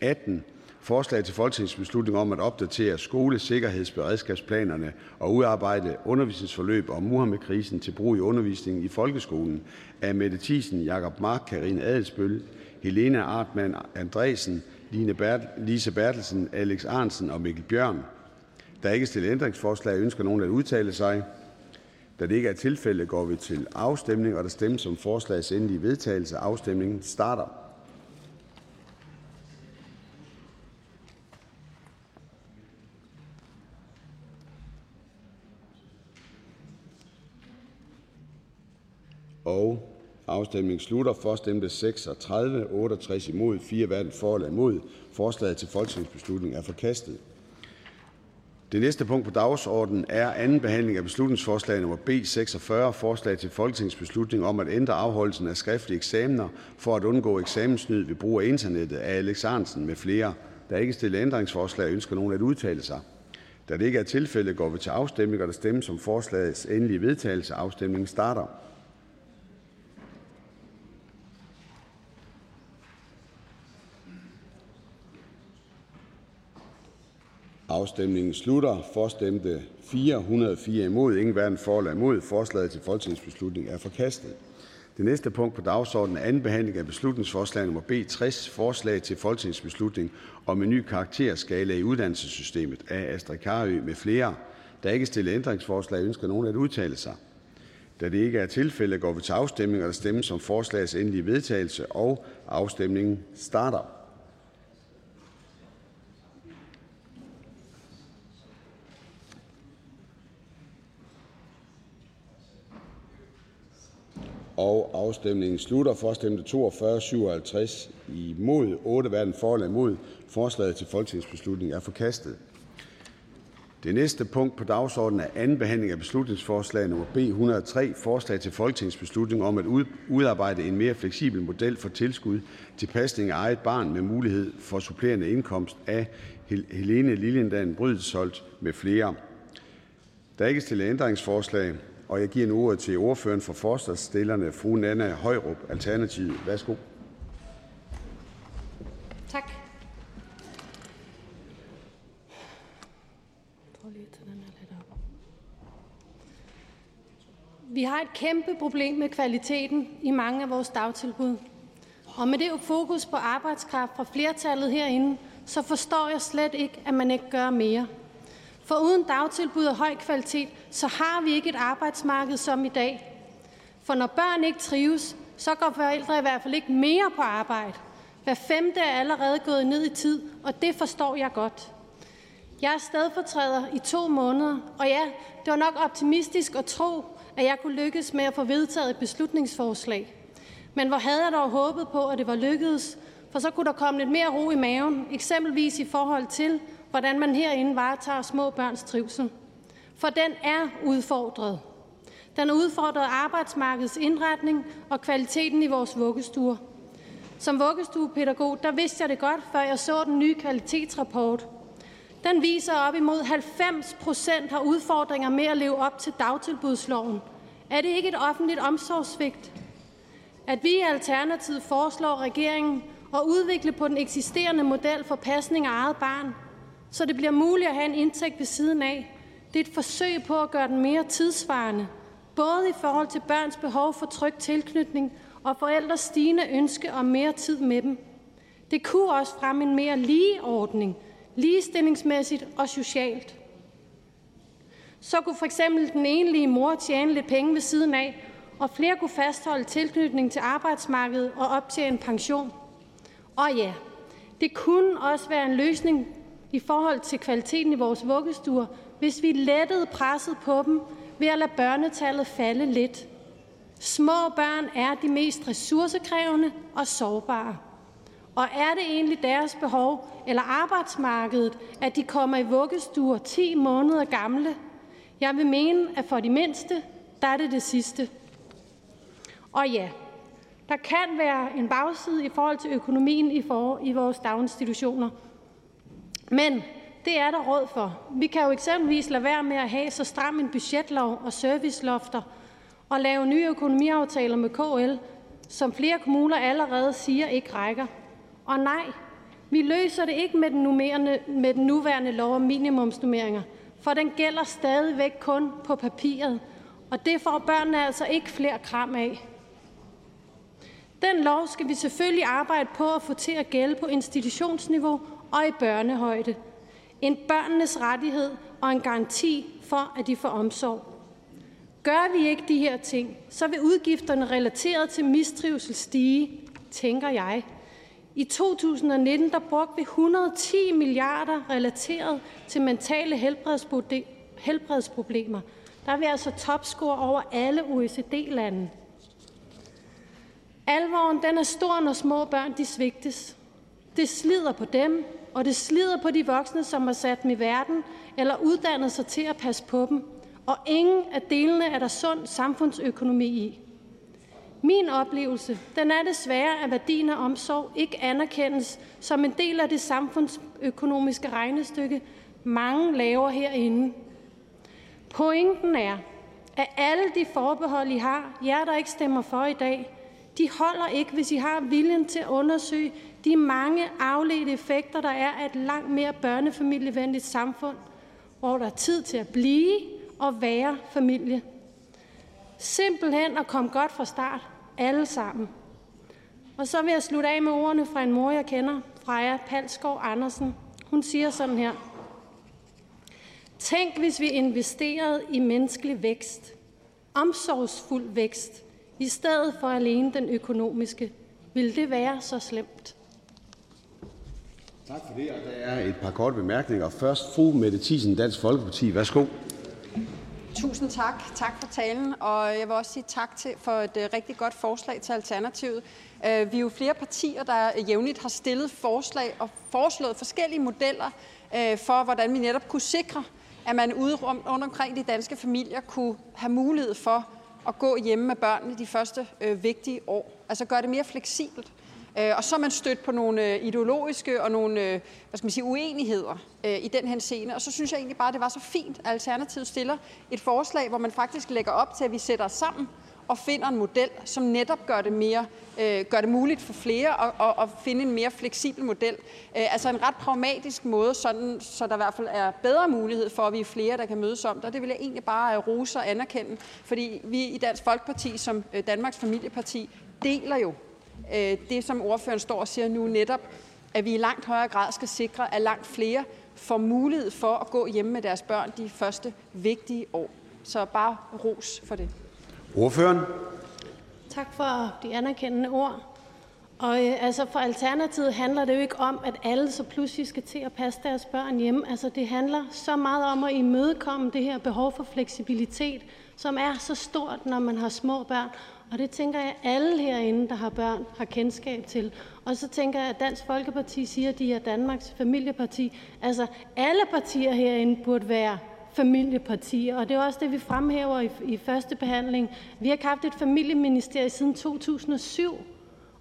18. Forslag til folketingsbeslutning om at opdatere skolesikkerhedsberedskabsplanerne og udarbejde undervisningsforløb om Muhammedkrisen til brug i undervisningen i folkeskolen af Mette Thiesen, Jakob Mark, Karine Adelsbøl, Helena Artmann Andresen, Lise Bertelsen, Alex Arnsen og Mikkel Bjørn. Der er ikke stillet ændringsforslag. Ønsker nogen at udtale sig? Da det ikke er tilfældet, går vi til afstemning, og der stemmes om forslagets endelige vedtagelse. Afstemningen starter. Og Afstemningen slutter. For stemte 36, 68 imod, 4 hverken for eller imod. Forslaget til folketingsbeslutning er forkastet. Det næste punkt på dagsordenen er anden behandling af beslutningsforslag nummer B 46, forslag til folketingsbeslutning om at ændre afholdelsen af skriftlige eksamener for at undgå eksamensnyd ved brug af internettet af Alex Arnsen med flere. Der er ikke stillet ændringsforslag. Ønsker nogen at udtale sig? Da det ikke er tilfældet, går vi til afstemning, og der stemmes om forslagets endelige vedtagelse. Afstemningen starter. Afstemningen slutter. For stemte 404 imod, ingen hverken for eller imod. Forslaget til folketingsbeslutning er forkastet. Det næste punkt på dagsordenen er anden behandling af beslutningsforslag nummer B 60, forslag til folketingsbeslutning om en ny karakterskala i uddannelsessystemet af Astrid Karø med flere. Der er ikke stillet ændringsforslag. Ønsker nogen at udtale sig? Da det ikke er tilfældet, går vi til afstemning, og der stemmes om forslagets endelige vedtagelse, og afstemningen starter. Afstemningen slutter. For stemte 42 57 imod, 8 hverken for eller imod. Forslaget til folketingsbeslutning er forkastet. Det næste punkt på dagsordenen er anden behandling af beslutningsforslag nummer B 103, forslag til folketingsbeslutning om at udarbejde en mere fleksibel model for tilskud til pasning af eget barn med mulighed for supplerende indkomst af Helene Liliendahl Brydensholt med flere. Der er ikke stillet ændringsforslag jeg giver nu ordet til ordføreren for forslagsstillerne, fru Nanna Højrup, Alternativet. Værsgo. Tak. Vi har et kæmpe problem med kvaliteten i mange af vores dagtilbud. Og med det fokus på arbejdskraft fra flertallet herinde, så forstår jeg slet ikke, at man ikke gør mere. For uden dagtilbud af høj kvalitet, så har vi ikke et arbejdsmarked som i dag. For når børn ikke trives, så går forældre i hvert fald ikke mere på arbejde. Hver femte er allerede gået ned i tid, og det forstår jeg godt. Jeg er stedfortræder i to måneder, og ja, det var nok optimistisk at tro, at jeg kunne lykkes med at få vedtaget et beslutningsforslag. Men hvor havde jeg dog håbet på, at det var lykkedes, for så kunne der komme lidt mere ro i maven, eksempelvis i forhold til, hvordan man herinde varetager små børns trivsel. For den er udfordret. Den er udfordret arbejdsmarkedets indretning og kvaliteten i vores vuggestuer. Som vuggestuepædagog, der vidste jeg det godt, før jeg så den nye kvalitetsrapport. Den viser, at op imod 90 procent har udfordringer med at leve op til dagtilbudsloven. Er det ikke et offentligt omsorgssvigt? At vi i Alternativet foreslår regeringen at udvikle på den eksisterende model for pasning af eget barn, så det bliver muligt at have en indtægt ved siden af. Det er et forsøg på at gøre den mere tidsvarende, både i forhold til børns behov for tryg tilknytning og forældres stigende ønske om mere tid med dem. Det kunne også fremme en mere lige ordning, ligestillingsmæssigt og socialt. Så kunne for eksempel den enlige mor tjene lidt penge ved siden af, og flere kunne fastholde tilknytning til arbejdsmarkedet og optjene pension. Og ja, det kunne også være en løsning i forhold til kvaliteten i vores vuggestuer, hvis vi lettede presset på dem ved at lade børnetallet falde lidt. Små børn er de mest ressourcekrævende og sårbare. Og er det egentlig deres behov eller arbejdsmarkedet, at de kommer i vuggestuer 10 måneder gamle? Jeg vil mene, at for de mindste, der er det det sidste. Og ja, der kan være en bagside i forhold til økonomien i, for, i vores daginstitutioner. Men det er der råd for. Vi kan jo eksempelvis lade være med at have så stram en budgetlov og servicelofter og lave nye økonomiaftaler med KL, som flere kommuner allerede siger ikke rækker. Og nej, vi løser det ikke med den, med den nuværende lov om minimumsnummeringer, for den gælder stadigvæk kun på papiret, og det får børnene altså ikke flere kram af. Den lov skal vi selvfølgelig arbejde på at få til at gælde på institutionsniveau og i børnehøjde. En børnenes rettighed og en garanti for, at de får omsorg. Gør vi ikke de her ting, så vil udgifterne relateret til mistrivsel stige, tænker jeg. I 2019 der brugte vi 110 milliarder relateret til mentale helbredsproblemer. Der er vi altså topscore over alle OECD-lande. Alvoren den er stor, når små børn de svigtes. Det slider på dem, og det slider på de voksne, som har sat dem i verden eller uddannet sig til at passe på dem. Og ingen af delene er der sund samfundsøkonomi i. Min oplevelse den er desværre, at værdien af omsorg ikke anerkendes som en del af det samfundsøkonomiske regnestykke, mange laver herinde. Pointen er, at alle de forbehold, I har, jer der ikke stemmer for i dag, de holder ikke, hvis I har viljen til at undersøge de mange afledte effekter, der er af et langt mere børnefamilievenligt samfund, hvor der er tid til at blive og være familie. Simpelthen at komme godt fra start, alle sammen. Og så vil jeg slutte af med ordene fra en mor, jeg kender, Freja Palskov Andersen. Hun siger sådan her. Tænk, hvis vi investerede i menneskelig vækst, omsorgsfuld vækst, i stedet for alene den økonomiske. Vil det være så slemt? Tak for det. Og der er et par korte bemærkninger. Først fru Mette Thiesen, Dansk Folkeparti. Værsgo. Tusind tak. Tak for talen, og jeg vil også sige tak til, for et øh, rigtig godt forslag til Alternativet. Øh, vi er jo flere partier, der jævnligt har stillet forslag og foreslået forskellige modeller øh, for, hvordan vi netop kunne sikre, at man ude rundt omkring de danske familier kunne have mulighed for at gå hjemme med børnene de første øh, vigtige år. Altså gøre det mere fleksibelt. Øh, og så er man stødt på nogle øh, ideologiske og nogle øh, hvad skal man sige, uenigheder øh, i den her scene. Og så synes jeg egentlig bare, at det var så fint, at Alternativet stiller et forslag, hvor man faktisk lægger op til, at vi sætter os sammen og finder en model, som netop gør det, mere, øh, gør det muligt for flere at, at, at finde en mere fleksibel model. Øh, altså en ret pragmatisk måde, sådan, så der i hvert fald er bedre mulighed for, at vi er flere, der kan mødes om det. Og det vil jeg egentlig bare rose og anerkende, fordi vi i Dansk Folkeparti som Danmarks Familieparti deler jo øh, det, som ordføreren står og siger nu netop, at vi i langt højere grad skal sikre, at langt flere får mulighed for at gå hjemme med deres børn de første vigtige år. Så bare ros for det. Ordføreren. Tak for de anerkendende ord. Og øh, altså for Alternativet handler det jo ikke om, at alle så pludselig skal til at passe deres børn hjemme. Altså det handler så meget om at imødekomme det her behov for fleksibilitet, som er så stort, når man har små børn. Og det tænker jeg, alle herinde, der har børn, har kendskab til. Og så tænker jeg, at Dansk Folkeparti siger, at de er Danmarks familieparti. Altså alle partier herinde burde være familiepartier, og det er også det, vi fremhæver i, i første behandling. Vi har haft et familieministerie siden 2007,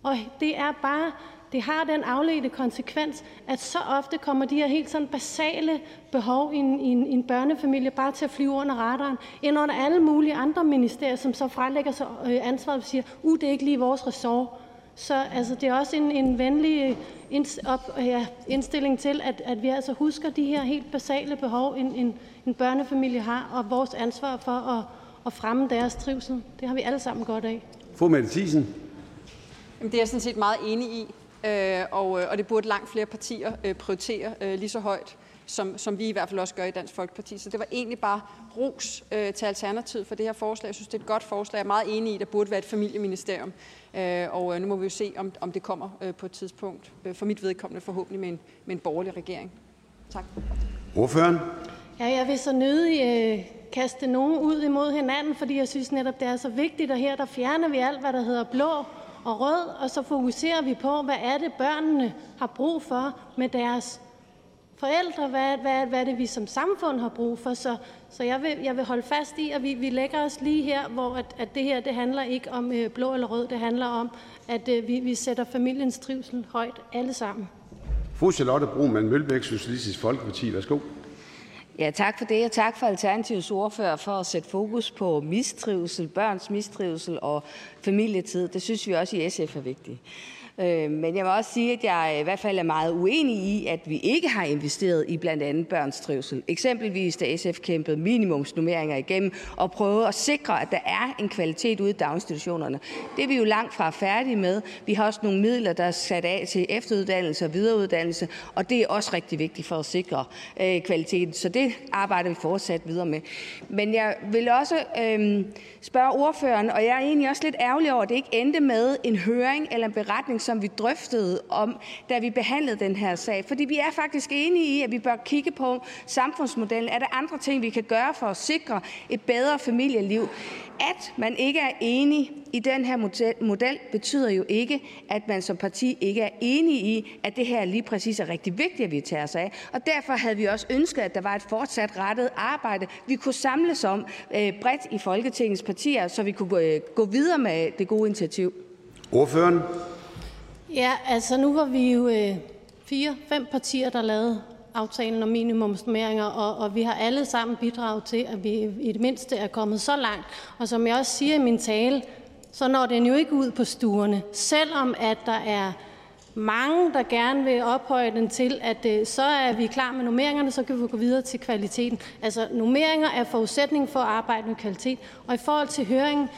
og det er bare det har den afledte konsekvens, at så ofte kommer de her helt sådan basale behov i en, i en, i en børnefamilie bare til at flyve under radaren, end under alle mulige andre ministerier, som så frelægger sig øh, ansvaret og siger, uh, det er ikke lige vores ressort. Så altså, det er også en, en venlig op, ja, indstilling til, at, at vi altså husker de her helt basale behov, en, en, en børnefamilie har, og vores ansvar for at, at fremme deres trivsel. Det har vi alle sammen godt af. Fru Mette Thiesen. Jamen, det er jeg sådan set meget enig i, øh, og, øh, og det burde langt flere partier øh, prioritere lige så højt som, som vi i hvert fald også gør i Dansk Folkeparti. Så det var egentlig bare ros øh, til Alternativet for det her forslag. Jeg synes, det er et godt forslag. Jeg er meget enig i, at der burde være et familieministerium. Øh, og øh, nu må vi jo se, om, om det kommer øh, på et tidspunkt. Øh, for mit vedkommende forhåbentlig med en, med en borgerlig regering. Tak. Ordføreren? Ja, jeg vil så nødig øh, kaste nogen ud imod hinanden, fordi jeg synes netop, det er så vigtigt, og her der fjerner vi alt, hvad der hedder blå og rød, og så fokuserer vi på, hvad er det, børnene har brug for med deres forældre, hvad, hvad, hvad er det, vi som samfund har brug for. Så, så jeg, vil, jeg vil holde fast i, at vi, vi lægger os lige her, hvor at, at det her det handler ikke om øh, blå eller rød, det handler om, at øh, vi, vi sætter familiens trivsel højt alle sammen. Fru Charlotte Broman Mølbæk, Socialistisk Folkeparti. Værsgo. Ja, tak for det, og tak for Alternativets ordfører for at sætte fokus på mistrivsel, børns mistrivsel og familietid. Det synes vi også i SF er vigtigt. Øh, men jeg vil også sige, at jeg i hvert fald er meget uenig i, at vi ikke har investeret i blandt andet børns trivsel. Eksempelvis da SF kæmpede minimumsnummeringer igennem og prøvede at sikre, at der er en kvalitet ude i daginstitutionerne. Det er vi jo langt fra færdige med. Vi har også nogle midler, der er sat af til efteruddannelse og videreuddannelse, og det er også rigtig vigtigt for at sikre øh, kvaliteten. Så det arbejder vi fortsat videre med. Men jeg vil også øh, spørge ordføreren, og jeg er egentlig også lidt ærgerlig over, at det ikke endte med en høring eller en beretning, som vi drøftede om, da vi behandlede den her sag. Fordi vi er faktisk enige i, at vi bør kigge på samfundsmodellen. Er der andre ting, vi kan gøre for at sikre et bedre familieliv? At man ikke er enig i den her model, betyder jo ikke, at man som parti ikke er enig i, at det her lige præcis er rigtig vigtigt, at vi tager os af. Og derfor havde vi også ønsket, at der var et fortsat rettet arbejde, vi kunne samles om øh, bredt i Folketingets partier, så vi kunne øh, gå videre med det gode initiativ. Ordføreren? Ja, altså nu var vi jo øh, fire, fem partier, der lavede aftalen om minimumsnummeringer, og, og vi har alle sammen bidraget til, at vi i det mindste er kommet så langt. Og som jeg også siger i min tale, så når den jo ikke ud på stuerne, selvom at der er mange, der gerne vil ophøje den til, at øh, så er vi klar med nummeringerne, så kan vi gå videre til kvaliteten. Altså, nummeringer er forudsætning for at arbejde med kvalitet. Og i forhold til høringen,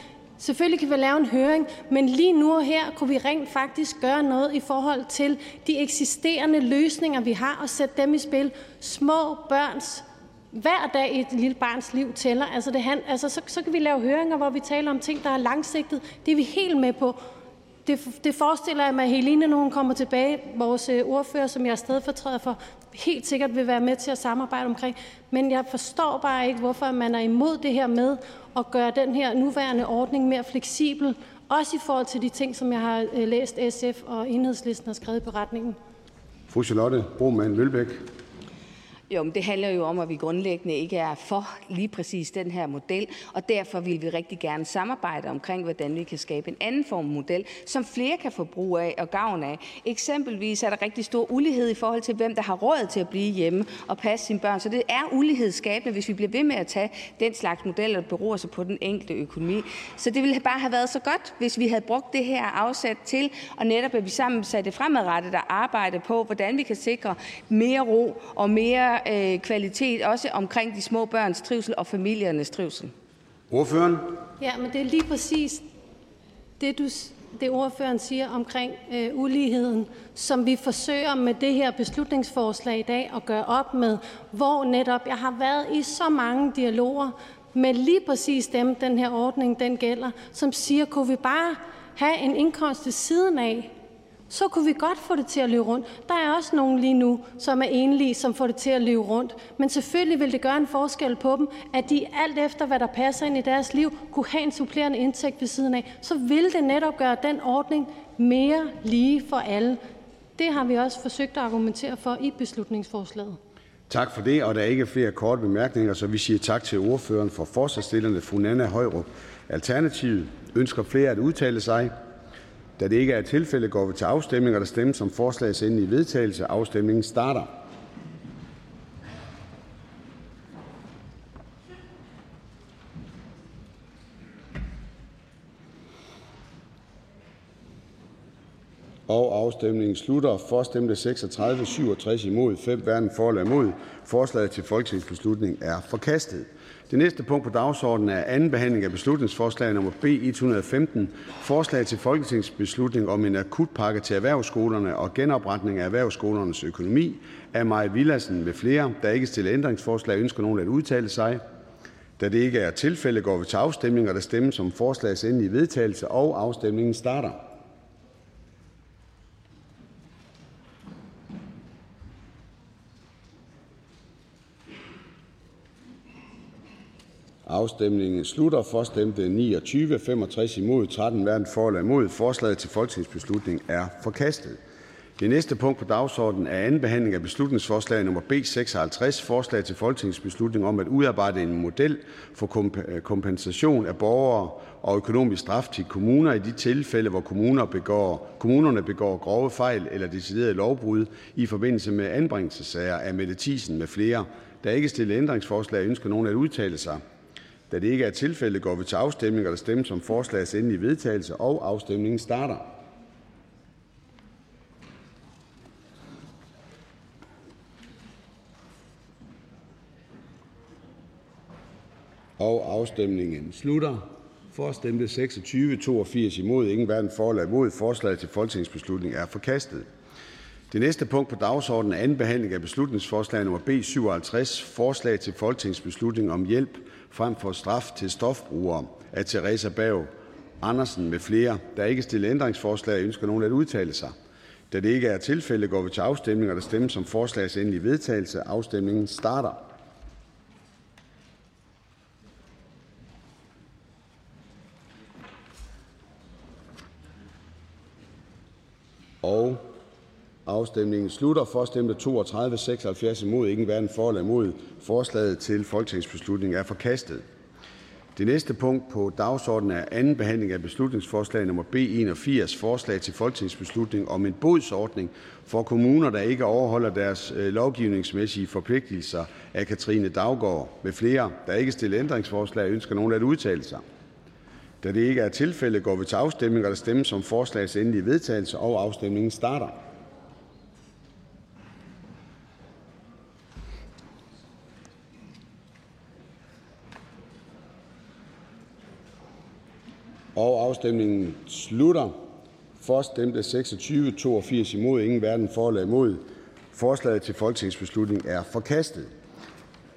Selvfølgelig kan vi lave en høring, men lige nu og her kunne vi rent faktisk gøre noget i forhold til de eksisterende løsninger, vi har, og sætte dem i spil. Små børns hver dag i et lille barns liv tæller. Altså, det, altså så, så kan vi lave høringer, hvor vi taler om ting, der er langsigtet. Det er vi helt med på. Det, det forestiller jeg mig, at Helene, når hun kommer tilbage, vores øh, ordfører, som jeg er stedfortræder for, helt sikkert vil være med til at samarbejde omkring. Men jeg forstår bare ikke, hvorfor man er imod det her med at gøre den her nuværende ordning mere fleksibel, også i forhold til de ting, som jeg har øh, læst SF og Enhedslisten har skrevet i beretningen. Fru Charlotte Broman Mølbæk. Jo, men det handler jo om, at vi grundlæggende ikke er for lige præcis den her model, og derfor vil vi rigtig gerne samarbejde omkring, hvordan vi kan skabe en anden form model, som flere kan få brug af og gavn af. Eksempelvis er der rigtig stor ulighed i forhold til, hvem der har råd til at blive hjemme og passe sine børn. Så det er ulighedsskabende, hvis vi bliver ved med at tage den slags modeller, der beror sig på den enkelte økonomi. Så det ville bare have været så godt, hvis vi havde brugt det her afsat til, og netop at vi sammen satte fremadrettet og arbejde på, hvordan vi kan sikre mere ro og mere øh, kvalitet, også omkring de små børns trivsel og familiernes trivsel. Ordføreren? Ja, men det er lige præcis det, du, det ordføreren siger omkring øh, uligheden, som vi forsøger med det her beslutningsforslag i dag at gøre op med, hvor netop jeg har været i så mange dialoger med lige præcis dem, den her ordning den gælder, som siger, kunne vi bare have en indkomst ved siden af, så kunne vi godt få det til at løbe rundt. Der er også nogen lige nu, som er enlige, som får det til at løbe rundt. Men selvfølgelig vil det gøre en forskel på dem, at de alt efter, hvad der passer ind i deres liv, kunne have en supplerende indtægt ved siden af. Så vil det netop gøre den ordning mere lige for alle. Det har vi også forsøgt at argumentere for i beslutningsforslaget. Tak for det, og der er ikke flere korte bemærkninger, så vi siger tak til ordføreren for forslagsstillerne, fru Nana Højrup. Alternativet ønsker flere at udtale sig. Da det ikke er tilfældet, går vi til afstemning. og Der stemmes om forslagets endelige vedtagelse. Afstemningen starter. Og Afstemningen slutter. For stemte 36, 67 imod, 5 hverken for eller imod. Forslaget til folketingsbeslutning er forkastet. Det næste punkt på dagsordenen er: anden behandling af beslutningsforslag nummer B 115: Forslag til folketingsbeslutning om en akutpakke til erhvervsskolerne og genopretning af erhvervsskolernes økonomi. Af Mai Villadsen med flere. Der er ikke stillet ændringsforslag. Ønsker nogen at udtale sig? Da det ikke er tilfældet, går vi til afstemning. og Der stemmes om forslagets endelige vedtagelse, og afstemningen starter. Afstemningen slutter. For stemte 29, 65 imod, 13 hverken for eller imod. Forslaget til folketingsbeslutning er forkastet. Det næste punkt på dagsordenen er: anden behandling af beslutningsforslag nummer B 56: Forslag til folketingsbeslutning om at udarbejde en model for øh, kompensation af borgere og økonomisk straf til kommuner i de tilfælde, hvor kommunerne begår grove fejl eller deciderede lovbrud i forbindelse med anbringelsessager. Af Mette Thiesen med flere. Der er ikke stillet da det ikke er tilfældet, går vi til afstemning. og Der stemmes om forslagets endelige vedtagelse, og afstemningen starter. Og afstemningen slutter. For stemte 26, 82 imod, ingen hverken for eller imod. Forslaget til folketingsbeslutning er forkastet. Det næste punkt på dagsordenen er: anden behandling af beslutningsforslag nummer B 57: Forslag til folketingsbeslutning om hjælp frem for straf til stofbrugere. Af Teresa Berg Andersen med flere. Der er ikke stillet ændringsforslag. Ønsker nogen at udtale sig? Da det ikke er tilfældet, går vi til afstemning. og Der stemmes om forslagets endelige vedtagelse. Afstemningen starter. Og Afstemningen slutter. For stemte 32, 76 imod, ingen hverken for eller imod. Forslaget til folketingsbeslutning er forkastet. Det næste punkt på dagsordenen er: anden behandling af beslutningsforslag nummer B 81: Forslag til folketingsbeslutning om en bodsordning for kommuner, der ikke overholder deres øh, lovgivningsmæssige forpligtelser. Af Katrine Daugaard med flere. Der ikke stiller ændringsforslag. Ønsker nogen at udtale sig? Da det ikke er tilfældet, går vi til afstemning. og Der stemmes om forslagets endelige vedtagelse, og afstemningen starter. Afstemningen slutter. For stemte 26, 82 imod, ingen hverken for eller imod. Forslaget til folketingsbeslutning er forkastet.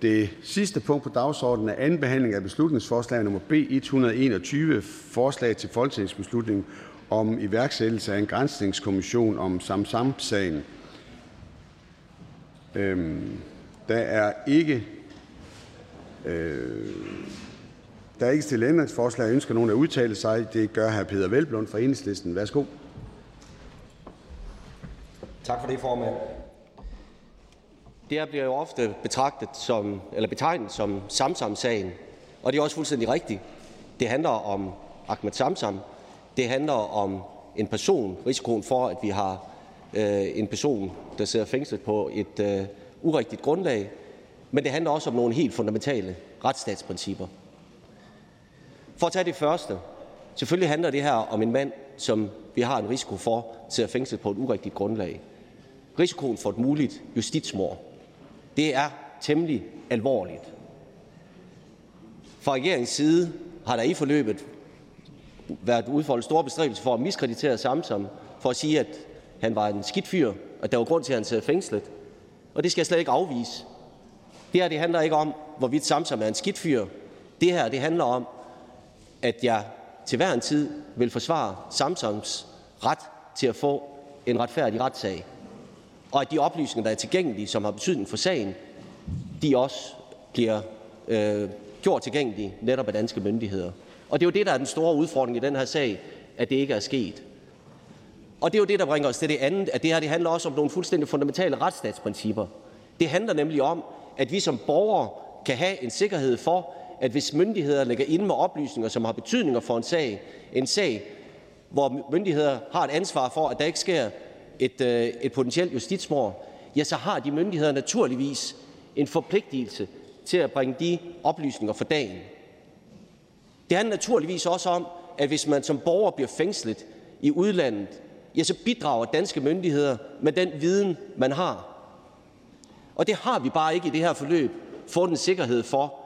Det sidste punkt på dagsordenen er: anden behandling af beslutningsforslag nummer B 121: Forslag til folketingsbeslutning om iværksættelse af en granskningskommission om samsamsagen. Øhm, der er ikke øh, der er ikke stillet ændringsforslag. Ønsker nogen at udtale sig? Det gør hr. Peter Velblund fra Enhedslisten. Værsgo. Tak for det, formand. Det her bliver jo ofte betragtet som, eller betegnet som Samsam-sagen, og det er også fuldstændig rigtigt. Det handler om Ahmed Samsam. Det handler om en person, risikoen for, at vi har øh, en person, der sidder fængslet på et øh, urigtigt grundlag, men det handler også om nogle helt fundamentale retsstatsprincipper. For at tage det første. Selvfølgelig handler det her om en mand, som vi har en risiko for sidder fængslet på et urigtigt grundlag. Risikoen for et muligt justitsmord. Det er temmelig alvorligt. Fra regeringens side har der i forløbet været udfoldet store bestræbelser for at miskreditere Samsam, for at sige, at han var en skidt fyr, at der var grund til, at han sad fængslet. Og det skal jeg slet ikke afvise. Det her det handler ikke om, hvorvidt Samsam er en skidt fyr. Det her det handler om, at jeg til hver en tid vil forsvare Samsams ret til at få en retfærdig retssag, og at de oplysninger, der er tilgængelige, som har betydning for sagen, de også bliver øh, gjort tilgængelige netop af danske myndigheder. Og det er jo det, der er den store udfordring i den her sag, at det ikke er sket. Og det er jo det, der bringer os til det andet, at det her det handler også om nogle fuldstændig fundamentale retsstatsprincipper. Det handler nemlig om, at vi som borgere kan have en sikkerhed for, at hvis myndigheder lægger ind med oplysninger, som har betydning for en sag, en sag, hvor myndigheder har et ansvar for, at der ikke sker et, øh, et potentielt justitsmord, ja, så har de myndigheder naturligvis en forpligtelse til at bringe de oplysninger for dagen. Det handler naturligvis også om, at hvis man som borger bliver fængslet i udlandet ja, så bidrager danske myndigheder med den viden, man har. Og det har vi bare ikke i det her forløb fået en sikkerhed for,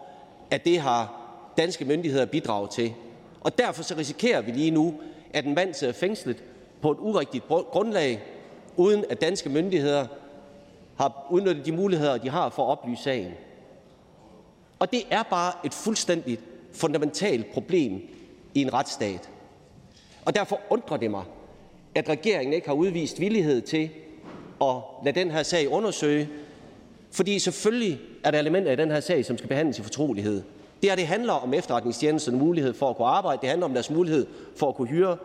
at det har danske myndigheder bidraget til. Og derfor så risikerer vi lige nu, at en mand sidder fængslet på et urigtigt grundlag, uden at danske myndigheder har udnyttet de muligheder, de har for at oplyse sagen. Og det er bare et fuldstændigt fundamentalt problem i en retsstat. Og derfor undrer det mig, at regeringen ikke har udvist villighed til at lade den her sag undersøge, fordi selvfølgelig er der elementer i den her sag, som skal behandles i fortrolighed. Det her det handler om efterretningstjenesternes mulighed for at kunne arbejde. Det handler om deres mulighed for at kunne hyre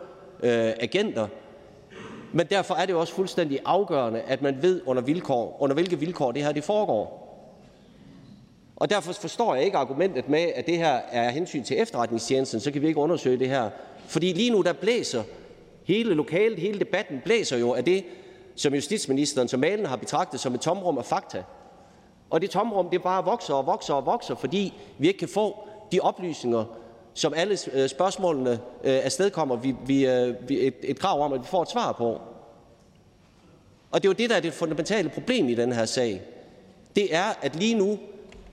øh, agenter. Men derfor er det også fuldstændig afgørende, at man ved, under, vilkår, under hvilke vilkår det her det foregår. Og derfor forstår jeg ikke argumentet med, at det her er hensyn til efterretningstjenesten, så kan vi ikke undersøge det her. Fordi lige nu der blæser hele lokalet, hele debatten blæser jo af det, som justitsministeren som malen har betragtet som et tomrum af fakta. Og det tomrum det bare vokser og vokser og vokser, fordi vi ikke kan få de oplysninger, som alle øh, spørgsmålene øh, afstedkommer vi, vi, øh, et, et krav om, at vi får et svar på. Og det er jo det, der er det fundamentale problem i den her sag. Det er, at lige nu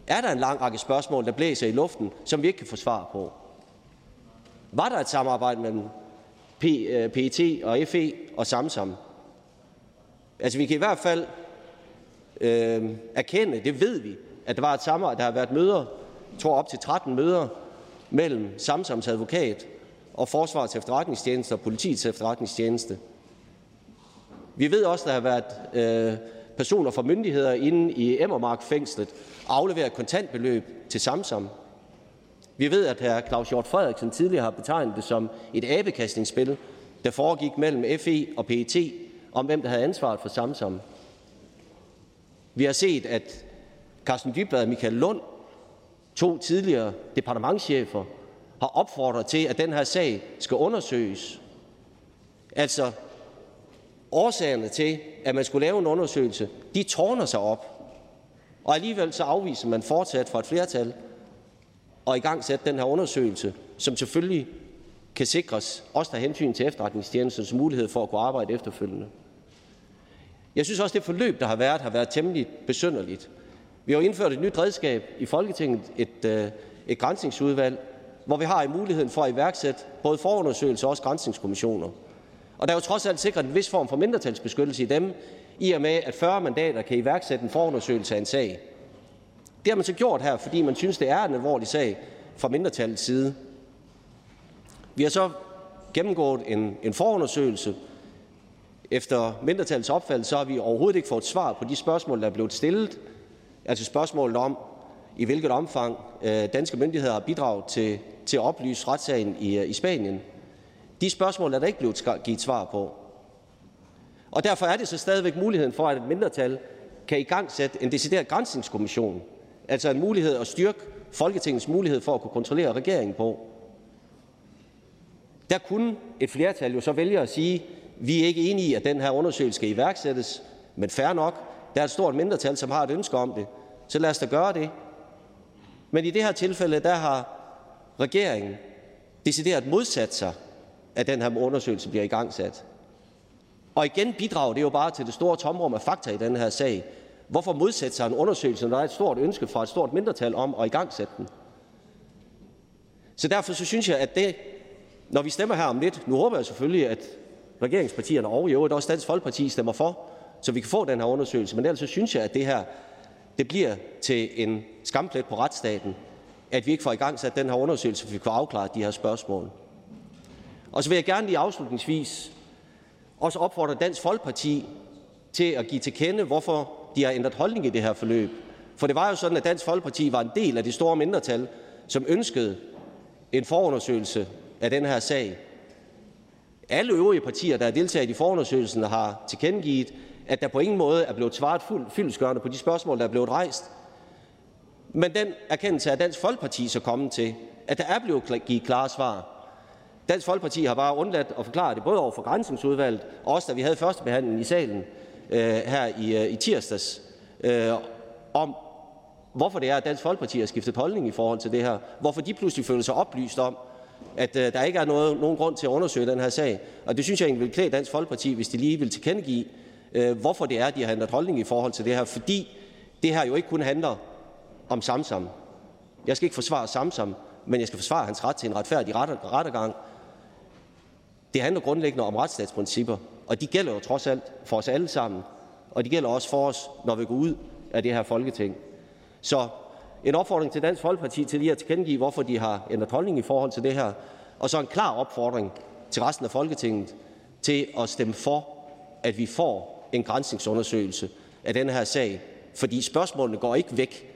er der en lang række spørgsmål, der blæser i luften, som vi ikke kan få svar på. Var der et samarbejde mellem PET øh, og FE og Samsam? Altså, vi kan i hvert fald øh, erkende, det ved vi, at der var et samarbejde, der har været møder, jeg tror op til 13 møder, mellem Samsams advokat og Forsvarets efterretningstjeneste og politiets efterretningstjeneste. Vi ved også, at der har været øh, personer fra myndigheder inde i Emmermark-fængslet afleveret kontantbeløb til Samsam. Vi ved, at hr. Claus Hjort Frederiksen tidligere har betegnet det som et abekastningsspil, der foregik mellem FE og PET om, hvem der havde ansvaret for Samsam. Vi har set, at Carsten Dybvad og Michael Lund, to tidligere departementschefer, har opfordret til, at den her sag skal undersøges. Altså, årsagerne til, at man skulle lave en undersøgelse, de tårner sig op. Og alligevel så afviser man fortsat fra et flertal og i gang sætte den her undersøgelse, som selvfølgelig kan sikres, også der hensyn til efterretningstjenestens mulighed for at kunne arbejde efterfølgende. Jeg synes også, det forløb, der har været, har været temmelig besynderligt. Vi har jo indført et nyt redskab i Folketinget, et, øh, et grænsningsudvalg, hvor vi har muligheden for at iværksætte både forundersøgelser og også grænsningskommissioner. Og der er jo trods alt sikret en vis form for mindretalsbeskyttelse i dem, i og med at 40 mandater kan iværksætte en forundersøgelse af en sag. Det har man så gjort her, fordi man synes, det er en alvorlig sag fra mindretallets side. Vi har så gennemgået en, en forundersøgelse. Efter mindretallets opfattelse har vi overhovedet ikke fået svar på de spørgsmål, der er blevet stillet. Altså spørgsmålet om, i hvilket omfang øh, danske myndigheder har bidraget til, til at oplyse retssagen i, øh, i Spanien. De spørgsmål er der ikke blevet givet svar på. Og derfor er det så stadigvæk muligheden for, at et mindretal kan i gang sætte en decideret grænsningskommission, altså en mulighed at styrke Folketingets mulighed for at kunne kontrollere regeringen på. Der kunne et flertal jo så vælge at sige, vi er ikke enige i, at den her undersøgelse skal iværksættes, men fair nok, der er et stort mindretal, som har et ønske om det, så lad os da gøre det. Men i det her tilfælde, der har regeringen decideret modsat sig, at den her undersøgelse bliver i gang sat. Og igen bidrager det jo bare til det store tomrum af fakta i den her sag. Hvorfor modsætte sig en undersøgelse, når der er et stort ønske fra et stort mindretal om at igangsætte den? Så derfor så synes jeg, at det, når vi stemmer her om lidt, nu håber jeg selvfølgelig, at regeringspartierne og i øvrigt også Dansk Folkeparti stemmer for, så vi kan få den her undersøgelse. Men ellers så synes jeg, at det her det bliver til en skamplet på retsstaten, at vi ikke får i gang sat den her undersøgelse, for vi kan afklare de her spørgsmål. Og så vil jeg gerne lige afslutningsvis også opfordre Dansk Folkeparti til at give til kende, hvorfor de har ændret holdning i det her forløb. For det var jo sådan, at Dansk Folkeparti var en del af det store mindretal, som ønskede en forundersøgelse af den her sag. Alle øvrige partier, der har deltaget i forundersøgelsen, har tilkendegivet, at der på ingen måde er blevet svaret fyldesgørende på de spørgsmål, der er blevet rejst. Men den erkendelse er Dansk Folkeparti så kommet til, at der er blevet givet klare svar. Dansk Folkeparti har bare undladt at forklare det, både over for Grænsningsudvalget, og også da vi havde første behandling i salen øh, her i, øh, i tirsdags, øh, om hvorfor det er, at Dansk Folkeparti har skiftet holdning i forhold til det her. Hvorfor de pludselig føler sig oplyst om, at øh, der ikke er noget, nogen grund til at undersøge den her sag. Og det synes jeg egentlig vil klæde Dansk Folkeparti, hvis de lige vil tilkendegive, øh, hvorfor det er, de har ændret holdning i forhold til det her. Fordi det her jo ikke kun handler om Samsam. Jeg skal ikke forsvare Samsam, men jeg skal forsvare hans ret til en retfærdig rettergang. Det handler grundlæggende om retsstatsprincipper, og de gælder jo trods alt for os alle sammen, og de gælder også for os, når vi går ud af det her Folketing. Så en opfordring til Dansk Folkeparti til lige at tilkendegive, hvorfor de har ændret holdning i forhold til det her, og så en klar opfordring til resten af Folketinget til at stemme for, at vi får en grænsningsundersøgelse af den her sag, fordi spørgsmålene går ikke væk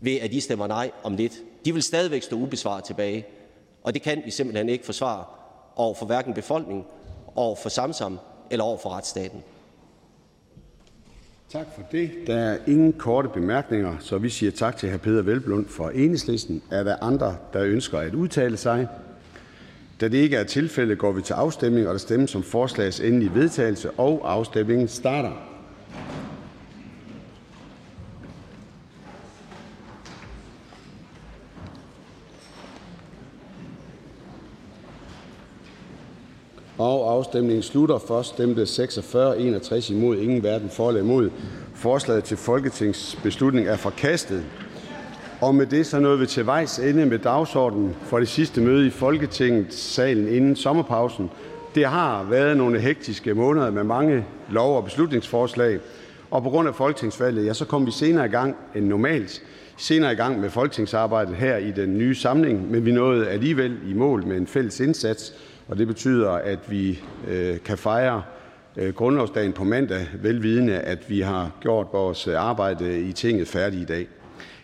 ved, at I stemmer nej om lidt. De vil stadigvæk stå ubesvaret tilbage, og det kan vi simpelthen ikke forsvare over for hverken befolkningen, over for Samsam eller over for retsstaten. Tak for det. Der er ingen korte bemærkninger, så vi siger tak til hr. Peter Velblund fra Enhedslisten. Er der andre, der ønsker at udtale sig? Da det ikke er tilfældet, går vi til afstemning, og der stemmes som forslagets endelige vedtagelse, og afstemningen starter. Og afstemningen slutter. Først stemte 46, 61 imod, ingen verden for eller imod. Forslaget til folketingsbeslutning er forkastet. Og med det så nåede vi til vejs ende med dagsordenen for det sidste møde i Folketingssalen inden sommerpausen. Det har været nogle hektiske måneder med mange lov- og beslutningsforslag, og på grund af folketingsvalget, ja, så kom vi senere i gang end normalt, senere i gang med folketingsarbejdet her i den nye samling, men vi nåede alligevel i mål med en fælles indsats, og det betyder, at vi øh, kan fejre øh, grundlovsdagen på mandag, velvidende, at vi har gjort vores øh, arbejde i tinget færdigt i dag.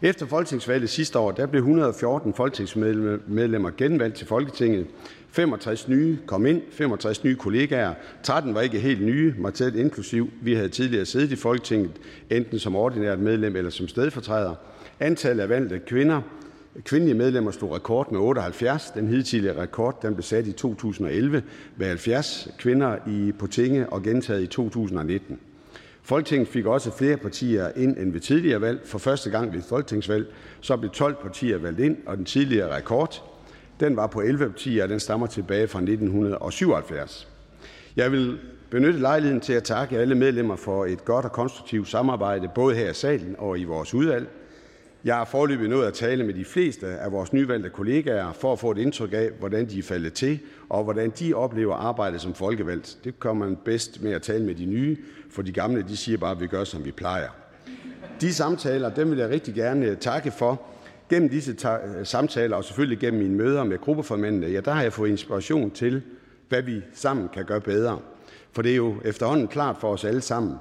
Efter folketingsvalget sidste år der blev 114 folketingsmedlemmer genvalgt til Folketinget. 65 nye kom ind, 65 nye kollegaer. 13 var ikke helt nye, mig tæt inklusiv. Vi havde tidligere siddet i Folketinget, enten som ordinært medlem eller som stedfortræder. Antallet af valgte kvinder Kvindelige medlemmer stod rekord med 78. Den hidtidige rekord den blev sat i 2011 med 70 kvinder i på tinge og gentaget i 2019. Folketinget fik også flere partier ind end ved tidligere valg. For første gang ved folketingsvalg så blev 12 partier valgt ind, og den tidligere rekord den var på 11 partier, og den stammer tilbage fra 1977. Jeg vil benytte lejligheden til at takke alle medlemmer for et godt og konstruktivt samarbejde, både her i salen og i vores udvalg. Jeg har forløbig nået at tale med de fleste af vores nyvalgte kollegaer for at få et indtryk af, hvordan de er faldet til, og hvordan de oplever arbejdet som folkevalgt. Det kommer man bedst med at tale med de nye, for de gamle de siger bare, at vi gør, som vi plejer. De samtaler dem vil jeg rigtig gerne takke for. Gennem disse samtaler, og selvfølgelig gennem mine møder med gruppeformændene, ja, der har jeg fået inspiration til, hvad vi sammen kan gøre bedre. For det er jo efterhånden klart for os alle sammen,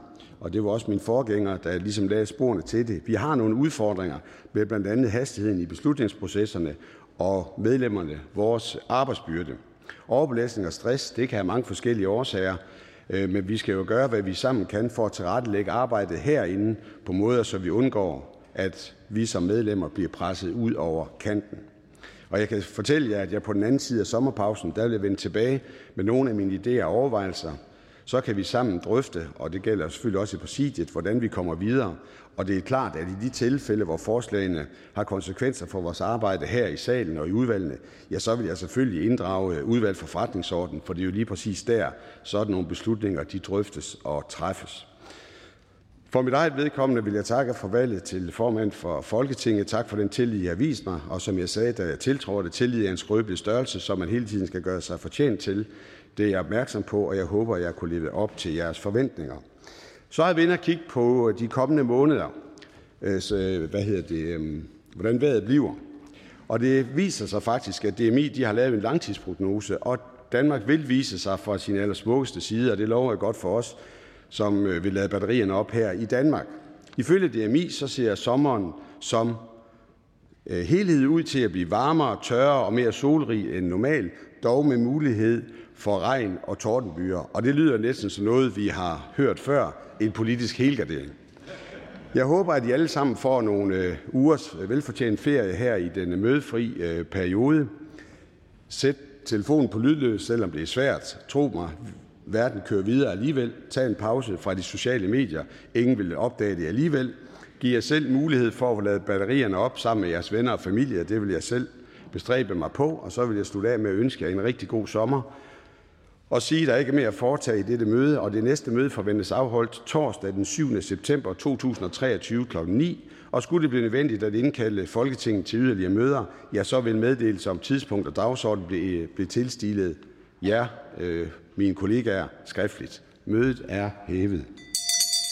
og det var også min forgænger, der ligesom lagde sporene til det. Vi har nogle udfordringer med blandt andet hastigheden i beslutningsprocesserne og medlemmerne vores arbejdsbyrde. Overbelastning og stress det kan have mange forskellige årsager, øh, men vi skal jo gøre, hvad vi sammen kan for at tilrettelægge arbejdet herinde på måder, så vi undgår, at vi som medlemmer bliver presset ud over kanten. Og jeg kan fortælle jer, at jeg på den anden side af sommerpausen, der vil jeg vende tilbage med nogle af mine idéer og overvejelser, så kan vi sammen drøfte, og det gælder selvfølgelig også i præsidiet, hvordan vi kommer videre. Og det er klart, at i de tilfælde, hvor forslagene har konsekvenser for vores arbejde her i salen og i udvalgene, ja, så vil jeg selvfølgelig inddrage øh, udvalg for forretningsorden, for det er jo lige præcis der, sådan nogle beslutninger de drøftes og træffes. For mit eget vedkommende vil jeg takke for valget til formand for Folketinget. Tak for den tillid, jeg har vist mig. Og som jeg sagde, da jeg tiltrådte, tillid er en skrøbelig størrelse, som man hele tiden skal gøre sig fortjent til. Det er jeg opmærksom på, og jeg håber, at jeg kunne leve op til jeres forventninger. Så har vi inde og kigge på øh, de kommende måneder, øh, så, øh, hvad hedder det, hvordan vejret bliver. Og det viser sig faktisk, at DMI de har lavet en langtidsprognose, og Danmark vil vise sig fra sin allersmukkeste side, og det lover jeg godt for os, som vil lade batterierne op her i Danmark. Ifølge DMI så ser sommeren som helhed ud til at blive varmere, tørre og mere solrig end normal, dog med mulighed for regn og tordenbyer. Og det lyder næsten som noget, vi har hørt før, en politisk helgardering. Jeg håber, at I alle sammen får nogle øh, ugers øh, velfortjent ferie her i denne mødefri øh, periode. Sæt telefonen på lydløs, selvom det er svært. Tro mig, verden kører videre alligevel. Tag en pause fra de sociale medier. Ingen vil opdage det alligevel. Giv jer selv mulighed for at lade batterierne op sammen med jeres venner og familie. Det vil jeg selv bestræbe mig på. Og så vil jeg slutte af med at ønske jer en rigtig god sommer og sige, at der ikke er mere at foretage i dette møde. Og det næste møde forventes afholdt torsdag den 7. september 2023 kl. 9. Og skulle det blive nødvendigt at indkalde Folketinget til yderligere møder, ja, så vil meddelelse om tidspunkt og dagsorden blive, øh, blive tilstilet jer, øh, mine kollegaer, skriftligt. Mødet er hævet.